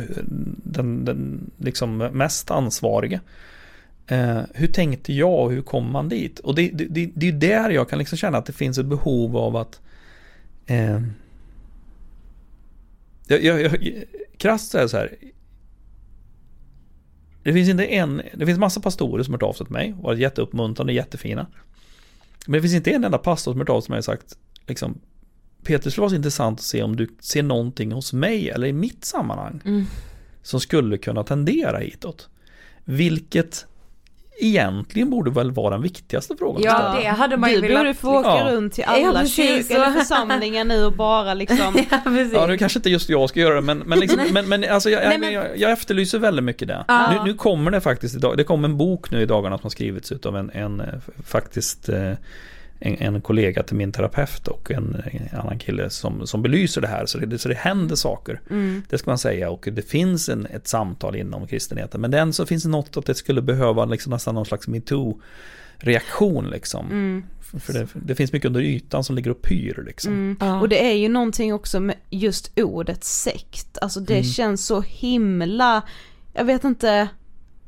den, den liksom mest ansvarige. Eh, hur tänkte jag och hur kom man dit? Och det, det, det, det är ju där jag kan liksom känna att det finns ett behov av att eh, jag, jag, jag, krasst är det så här. Det finns inte en, det finns massa pastorer som har hört av sig till mig och varit jätteuppmuntrande, jättefina. Men det finns inte en enda pastor som har hört av sig till mig och sagt liksom Peter, det skulle vara så intressant att se om du ser någonting hos mig eller i mitt sammanhang Mm. som skulle kunna tendera hitåt. Vilket egentligen borde väl vara den viktigaste frågan. Ja, det hade man ju Du borde velat... få åka Ja. runt till Ja, alla precis. kyrkor eller församlingar nu och bara liksom ja. Ja, nu kanske inte just jag ska göra det, men, men, liksom, men, men alltså jag, Nej, men- jag, jag efterlyser väldigt mycket det. Ja. Nu, nu kommer det faktiskt idag, det kom en bok nu i dagarna som har skrivits av en, en eh, faktiskt eh, en, en kollega till min terapeut och en, en annan kille som, som belyser det här. Så det, så det händer saker. Mm. Det ska man säga och det finns en, ett samtal inom kristenheten. Men den så finns det något att det skulle behöva liksom nästan någon slags metoo-reaktion liksom. Mm. För- det, det finns mycket under ytan som ligger och pyr liksom. Mm. Ja. Och det är ju någonting också med just ordet sekt, alltså det Mm. känns så himla, jag vet inte,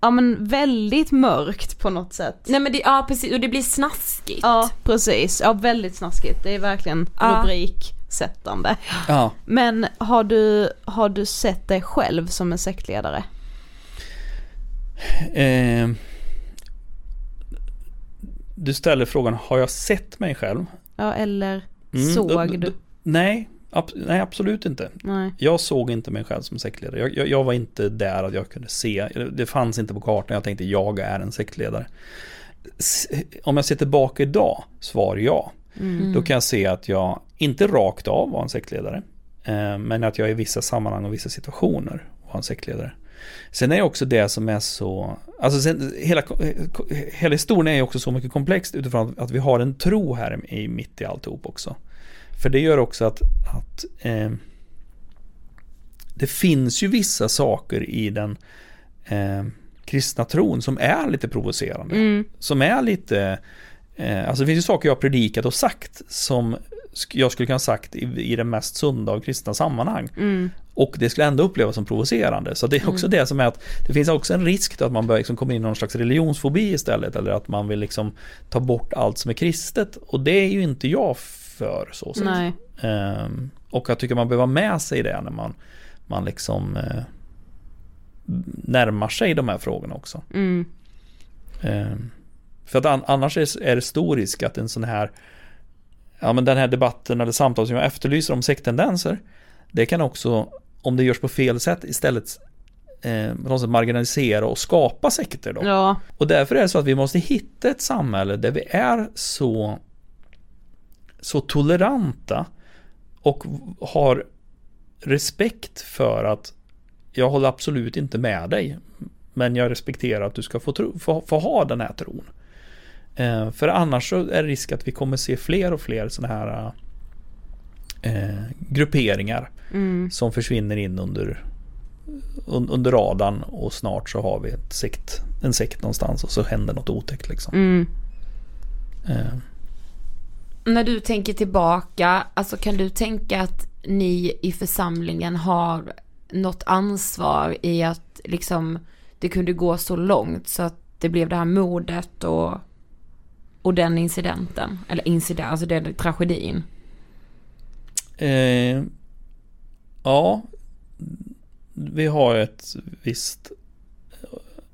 ja men väldigt mörkt på något sätt. Nej men det, ja precis, och det blir snaskigt. Ja precis, ja väldigt snaskigt, det är verkligen Ja. rubriksättande. Ja. Men har du, har du sett dig själv som en sektledare? Eh, du ställer frågan, har jag sett mig själv? Ja eller Mm, såg då- du? Nej, ab- nej, absolut inte. Nej. Jag såg inte mig själv som sektledare. Jag, jag, jag var inte där att jag kunde se. Det fanns inte på kartan. Jag tänkte jag är en sektledare. Om jag ser tillbaka idag, svar ja. Mm. Då kan jag se att jag inte rakt av var en sektledare. eh, Men att jag i vissa sammanhang och vissa situationer var en sektledare. Sen är det också det som är så, alltså sen, hela, hela historien är också så mycket komplext utifrån att vi har en tro här i mitt i alltihop också. För det gör också att, att eh, det finns ju vissa saker i den eh, kristna tron som är lite provocerande. Mm. Som är lite, eh, alltså det finns ju saker jag har predikat och sagt som jag skulle kunna sagt i, i det mest sunda av kristna sammanhang. Mm. Och det skulle ändå upplevas som provocerande. Så det är också det som är att det finns också en risk att man börjar liksom komma in i någon slags religionsfobi istället. Eller att man vill liksom ta bort allt som är kristet. Och det är ju inte jag för så sett. Nej. Ehm, och jag tycker man behöver ha med sig det när man, man liksom eh, närmar sig de här frågorna också. Mm. Ehm, för att an, annars är, är det stor risk att en sån här Ja men den här debatten eller samtal som jag efterlyser om sekttendenser Det kan också Om det görs på fel sätt istället eh, på något sätt marginalisera och skapa sekter då. Ja. Och därför är det så att vi måste hitta ett samhälle där vi är så, så toleranta och har respekt för att jag håller absolut inte med dig. Men jag respekterar att du ska få, tro, få, få ha den här tron. Eh, för annars så är det risk att vi kommer se fler och fler sådana här eh, grupperingar Mm. som försvinner in under, un, under radarn och snart så har vi ett sekt, en sekt någonstans och så händer något otäckt liksom. Mm. Eh, när du tänker tillbaka, alltså kan du tänka att ni i församlingen har något ansvar i att liksom det kunde gå så långt så att det blev det här mordet och, och den incidenten, eller incident, alltså den tragedin. Eh, ja, vi har ett visst...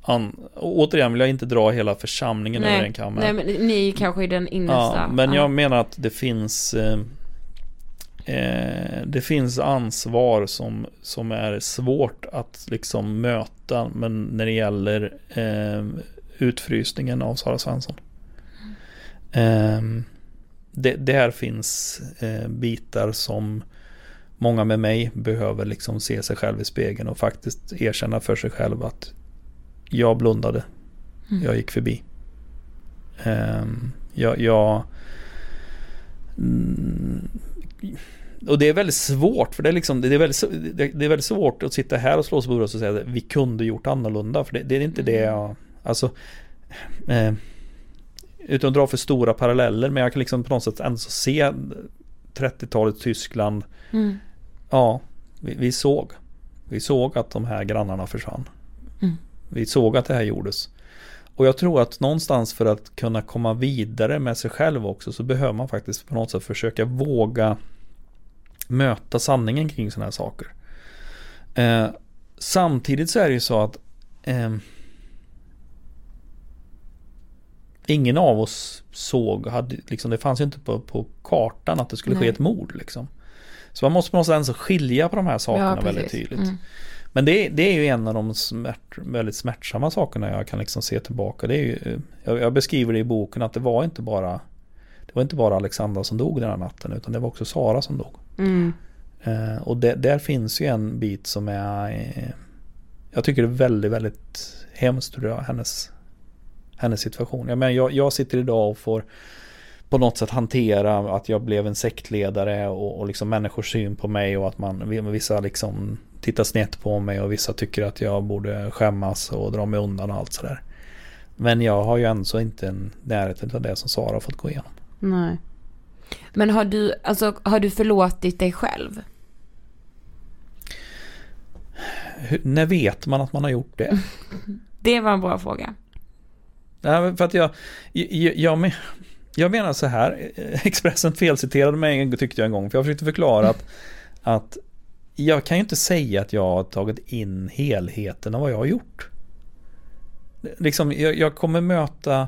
An, återigen vill jag inte dra hela församlingen över en kam. nej, men ni kanske är den innersta. Ja, men ja. jag menar att det finns... Eh, eh, det finns ansvar som, som är svårt att liksom möta. Men när det gäller eh, utfrysningen av Sara Svensson. Eh, det, där finns eh, bitar som många med mig behöver liksom se sig själv i spegeln och faktiskt erkänna för sig själv att jag blundade. Mm. Jag gick förbi. Um, jag, jag mm, och det är väldigt svårt för det är liksom det är väldigt, det är väldigt svårt att sitta här och slå sig på bröstet och säga att vi kunde gjort annorlunda för det, det är inte det jag alltså eh, utan att dra för stora paralleller men jag kan liksom på något sätt ändå se 30-talet Tyskland Mm. Ja, vi, vi såg. Vi såg att de här grannarna försvann. Mm. Vi såg att det här gjordes. Och jag tror att någonstans för att kunna komma vidare med sig själv också så behöver man faktiskt på något sätt försöka våga möta sanningen kring sådana här saker. Eh, samtidigt så är det ju så att eh, ingen av oss såg, hade, liksom, det fanns ju inte på, på kartan att det skulle ske Nej. ett mord. Liksom. Så man måste på ändå skilja på de här sakerna Ja, väldigt tydligt. Mm. Men det, det är ju en av de smärt, väldigt smärtsamma sakerna jag kan liksom se tillbaka. Det är ju, jag, jag beskriver det i boken att det var inte bara Det var inte bara Alexandra som dog den här natten utan det var också Sara som dog. Mm. Eh, och det, där finns ju en bit som är eh, Jag tycker det är väldigt, väldigt hemskt hur hennes Hennes situation. Jag, menar, jag, jag sitter idag och får på något sätt hantera att jag blev en sektledare och, och liksom människors syn på mig och att man vissa liksom tittar snett på mig och vissa tycker att jag borde skämmas och dra mig undan och allt sådär. Men jag har ju ändå inte en närhet av det som Sara har fått gå igenom. Nej. Men har du, alltså, har du förlåtit dig själv? Hur, när vet man att man har gjort det? Det var en bra fråga. Nej, för att jag, jag, jag, jag menar så här, Expressen felciterade mig tyckte jag en gång, för jag försökte förklara att, att jag kan ju inte säga att jag har tagit in helheten av vad jag har gjort. Liksom, jag, jag kommer möta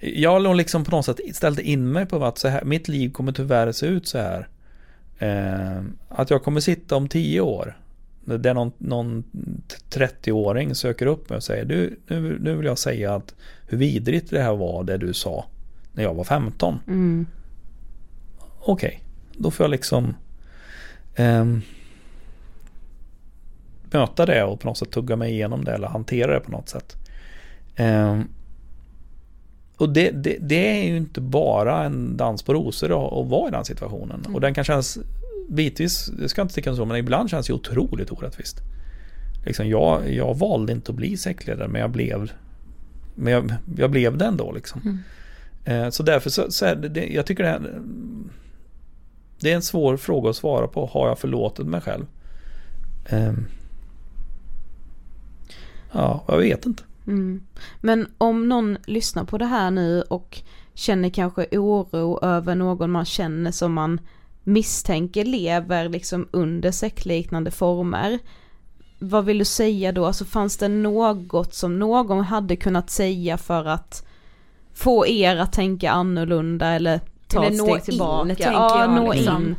jag har liksom på något sätt ställt in mig på att så här, mitt liv kommer tyvärr se ut så här. Eh, att jag kommer sitta om tio år. Där någon, någon 30-åring söker upp mig och säger du, nu, nu vill jag säga att hur vidrigt det här var det du sa när jag var 15. Mm. Okej, då får jag liksom ehm, möta det och på något sätt tugga mig igenom det eller hantera det på något sätt. Ehm, och det, det, det är ju inte bara en dans på rosor att, vara i den situationen. Och den kan kännas bitvis, det ska jag inte sticka under med, men ibland känns det otroligt orättvist. Liksom jag, jag valde inte att bli sektledare men jag blev Men jag, jag blev det ändå liksom. Eh, Så därför så, så det, jag tycker det är Det är en svår fråga att svara på. Har jag förlåtit mig själv? Ehm. Ja, jag vet inte. Mm. Men om någon lyssnar på det här nu och känner kanske oro över någon man känner som man misstänker lever liksom under sektliknande former. Vad vill du säga då? Alltså fanns det något som någon hade kunnat säga för att få er att tänka annorlunda eller ta Eller ett nå steg in, tillbaka? tänker ja, jag, nå liksom. in.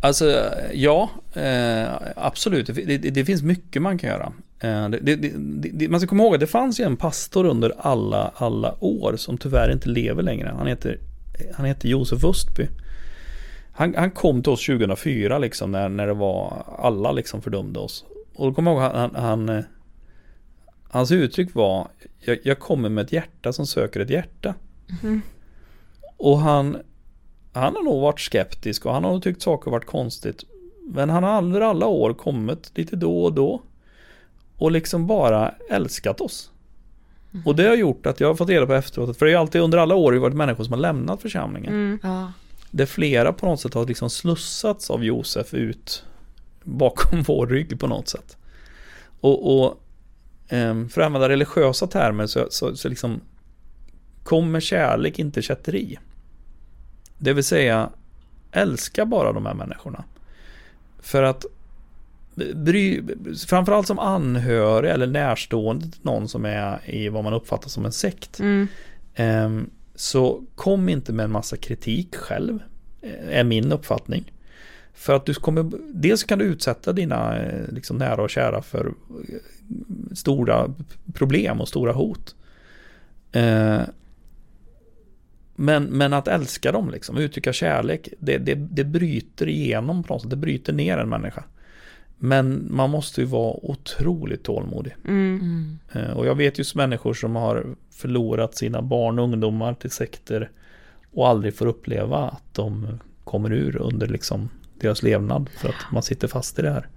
Alltså, ja, eh, absolut. Det, det, det, finns mycket man kan göra. Eh, det, man ska komma ihåg att det fanns ju en pastor under alla, alla år som tyvärr inte lever längre. Han heter, han heter Josef Östby. Han, han kom till oss 2004 liksom när, när det var alla liksom fördömde oss. Och då kommer jag ihåg han, han, han Hans uttryck var jag, jag, kommer med ett hjärta som söker ett hjärta. Mm. Och han Han har nog varit skeptisk och han har nog tyckt saker varit konstigt. Men han har under alla år kommit lite då och då. Och liksom bara älskat oss. Mm. Och det har gjort att jag har fått reda på efteråt. För det är alltid under alla år varit människor som har lämnat församlingen. Mm. Ja. Där flera på något sätt har liksom slussats av Josef ut bakom vår rygg på något sätt. Och, och ehm, för att använda religiösa termer så, så, så liksom kommer kärlek inte kätteri. Det vill säga älska bara de här människorna. För att bry, framförallt som anhörig eller närstående till någon som är i vad man uppfattar som en sekt. Mm. Um, så kom inte med en massa kritik själv. Eh, är min uppfattning. För att du kommer, dels kan du utsätta dina eh, liksom, nära och kära för eh, stora problem och stora hot. Uh, men, men att älska dem, liksom, uttrycka kärlek, det, det, det bryter igenom på något sätt, det bryter ner en människa. Men man måste ju vara otroligt tålmodig. Mm. Eh, och jag vet just människor som har förlorat sina barn och ungdomar till sekter och aldrig får uppleva att de kommer ur under liksom deras levnad för att man sitter fast i det här.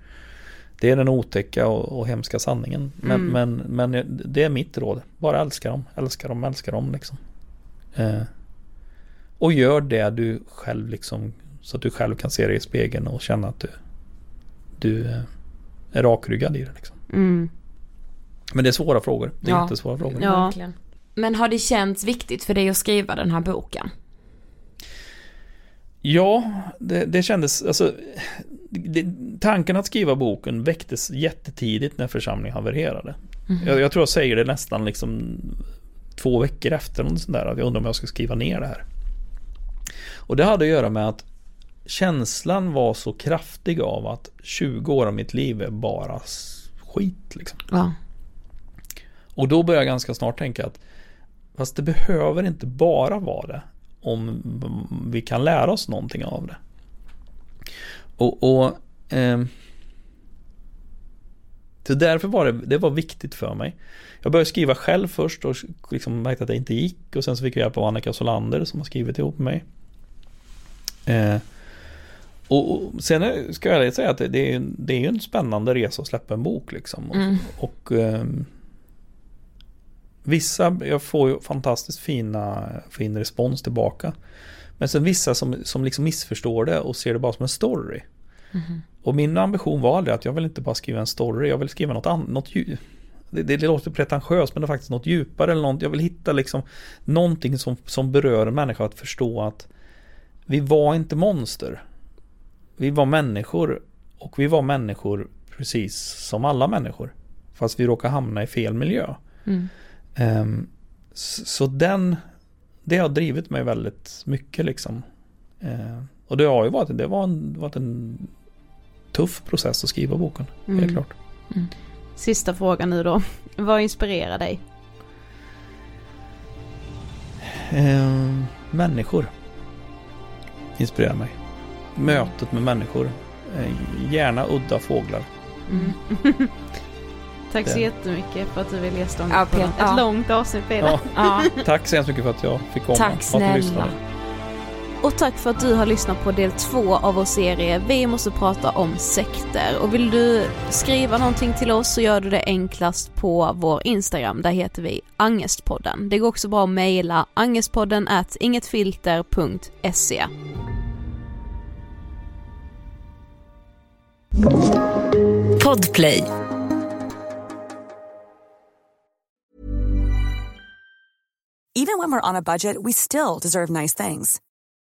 Det är den otäcka och, och hemska sanningen. Men, mm. men, men det är mitt råd. Bara älska dem, älska dem, älska dem liksom. Eh, och gör det du själv liksom så att du själv kan se dig i spegeln och känna att du, du eh, är rakryggad i det. Liksom. Mm. Men det är svåra frågor. Det är ja. jättesvåra frågor. Ja. Men har det känts viktigt för dig att skriva den här boken? Ja, det, det kändes, alltså det, tanken att skriva boken väcktes jättetidigt när församlingen havererade. Mm. Jag, jag, tror jag säger det nästan liksom två veckor efter, sånt där, att jag undrar om jag ska skriva ner det här. Och det hade att göra med att känslan var så kraftig av att 20 år av mitt liv är bara skit. Liksom. Ja. Och då började jag ganska snart tänka att fast det behöver inte bara vara det om vi kan lära oss någonting av det. Och, och eh, så därför var det, det var viktigt för mig. Jag började skriva själv först och liksom märkte att det inte gick och sen så fick jag hjälp av Annika Solander som har skrivit ihop med mig. Eh, och, och, sen ska jag säga att det, det, är, det är en spännande resa att släppa en bok liksom. Mm. Och, och eh, vissa, jag får ju fantastiskt fina, fin respons tillbaka. Men sen vissa som, som liksom missförstår det och ser det bara som en story. Mm. Och min ambition var aldrig att jag vill inte bara skriva en story, jag vill skriva något annat. det, det, låter pretentiöst men det är faktiskt något djupare. Eller något, jag vill hitta liksom någonting som, som berör en människa att förstå att vi var inte monster. Vi var människor och vi var människor precis som alla människor. Fast vi råkade hamna i fel miljö. Mm. Um, så den, det har drivit mig väldigt mycket liksom. Uh, och det har ju varit, det var en, varit en tuff process att skriva boken, mm. helt klart. Mm. Sista frågan nu då. Vad inspirerar dig? Uh, människor inspirerar mig. Mötet med människor. Eh, gärna udda fåglar. Mm. Tack så jättemycket för att du ville gästa ja, Ett ja. långt avsnitt Peder. Ja. ja. Tack så hemskt mycket för att jag fick komma. Tack snälla. Och tack för att du har lyssnat på del två av vår serie Vi måste prata om sekter. Och vill du skriva någonting till oss så gör du det enklast på vår Instagram. Där heter vi Angestpodden. Det går också bra att mejla angestpodden at ingetfilter.se. Podplay. Even when we're on a budget we still deserve nice things.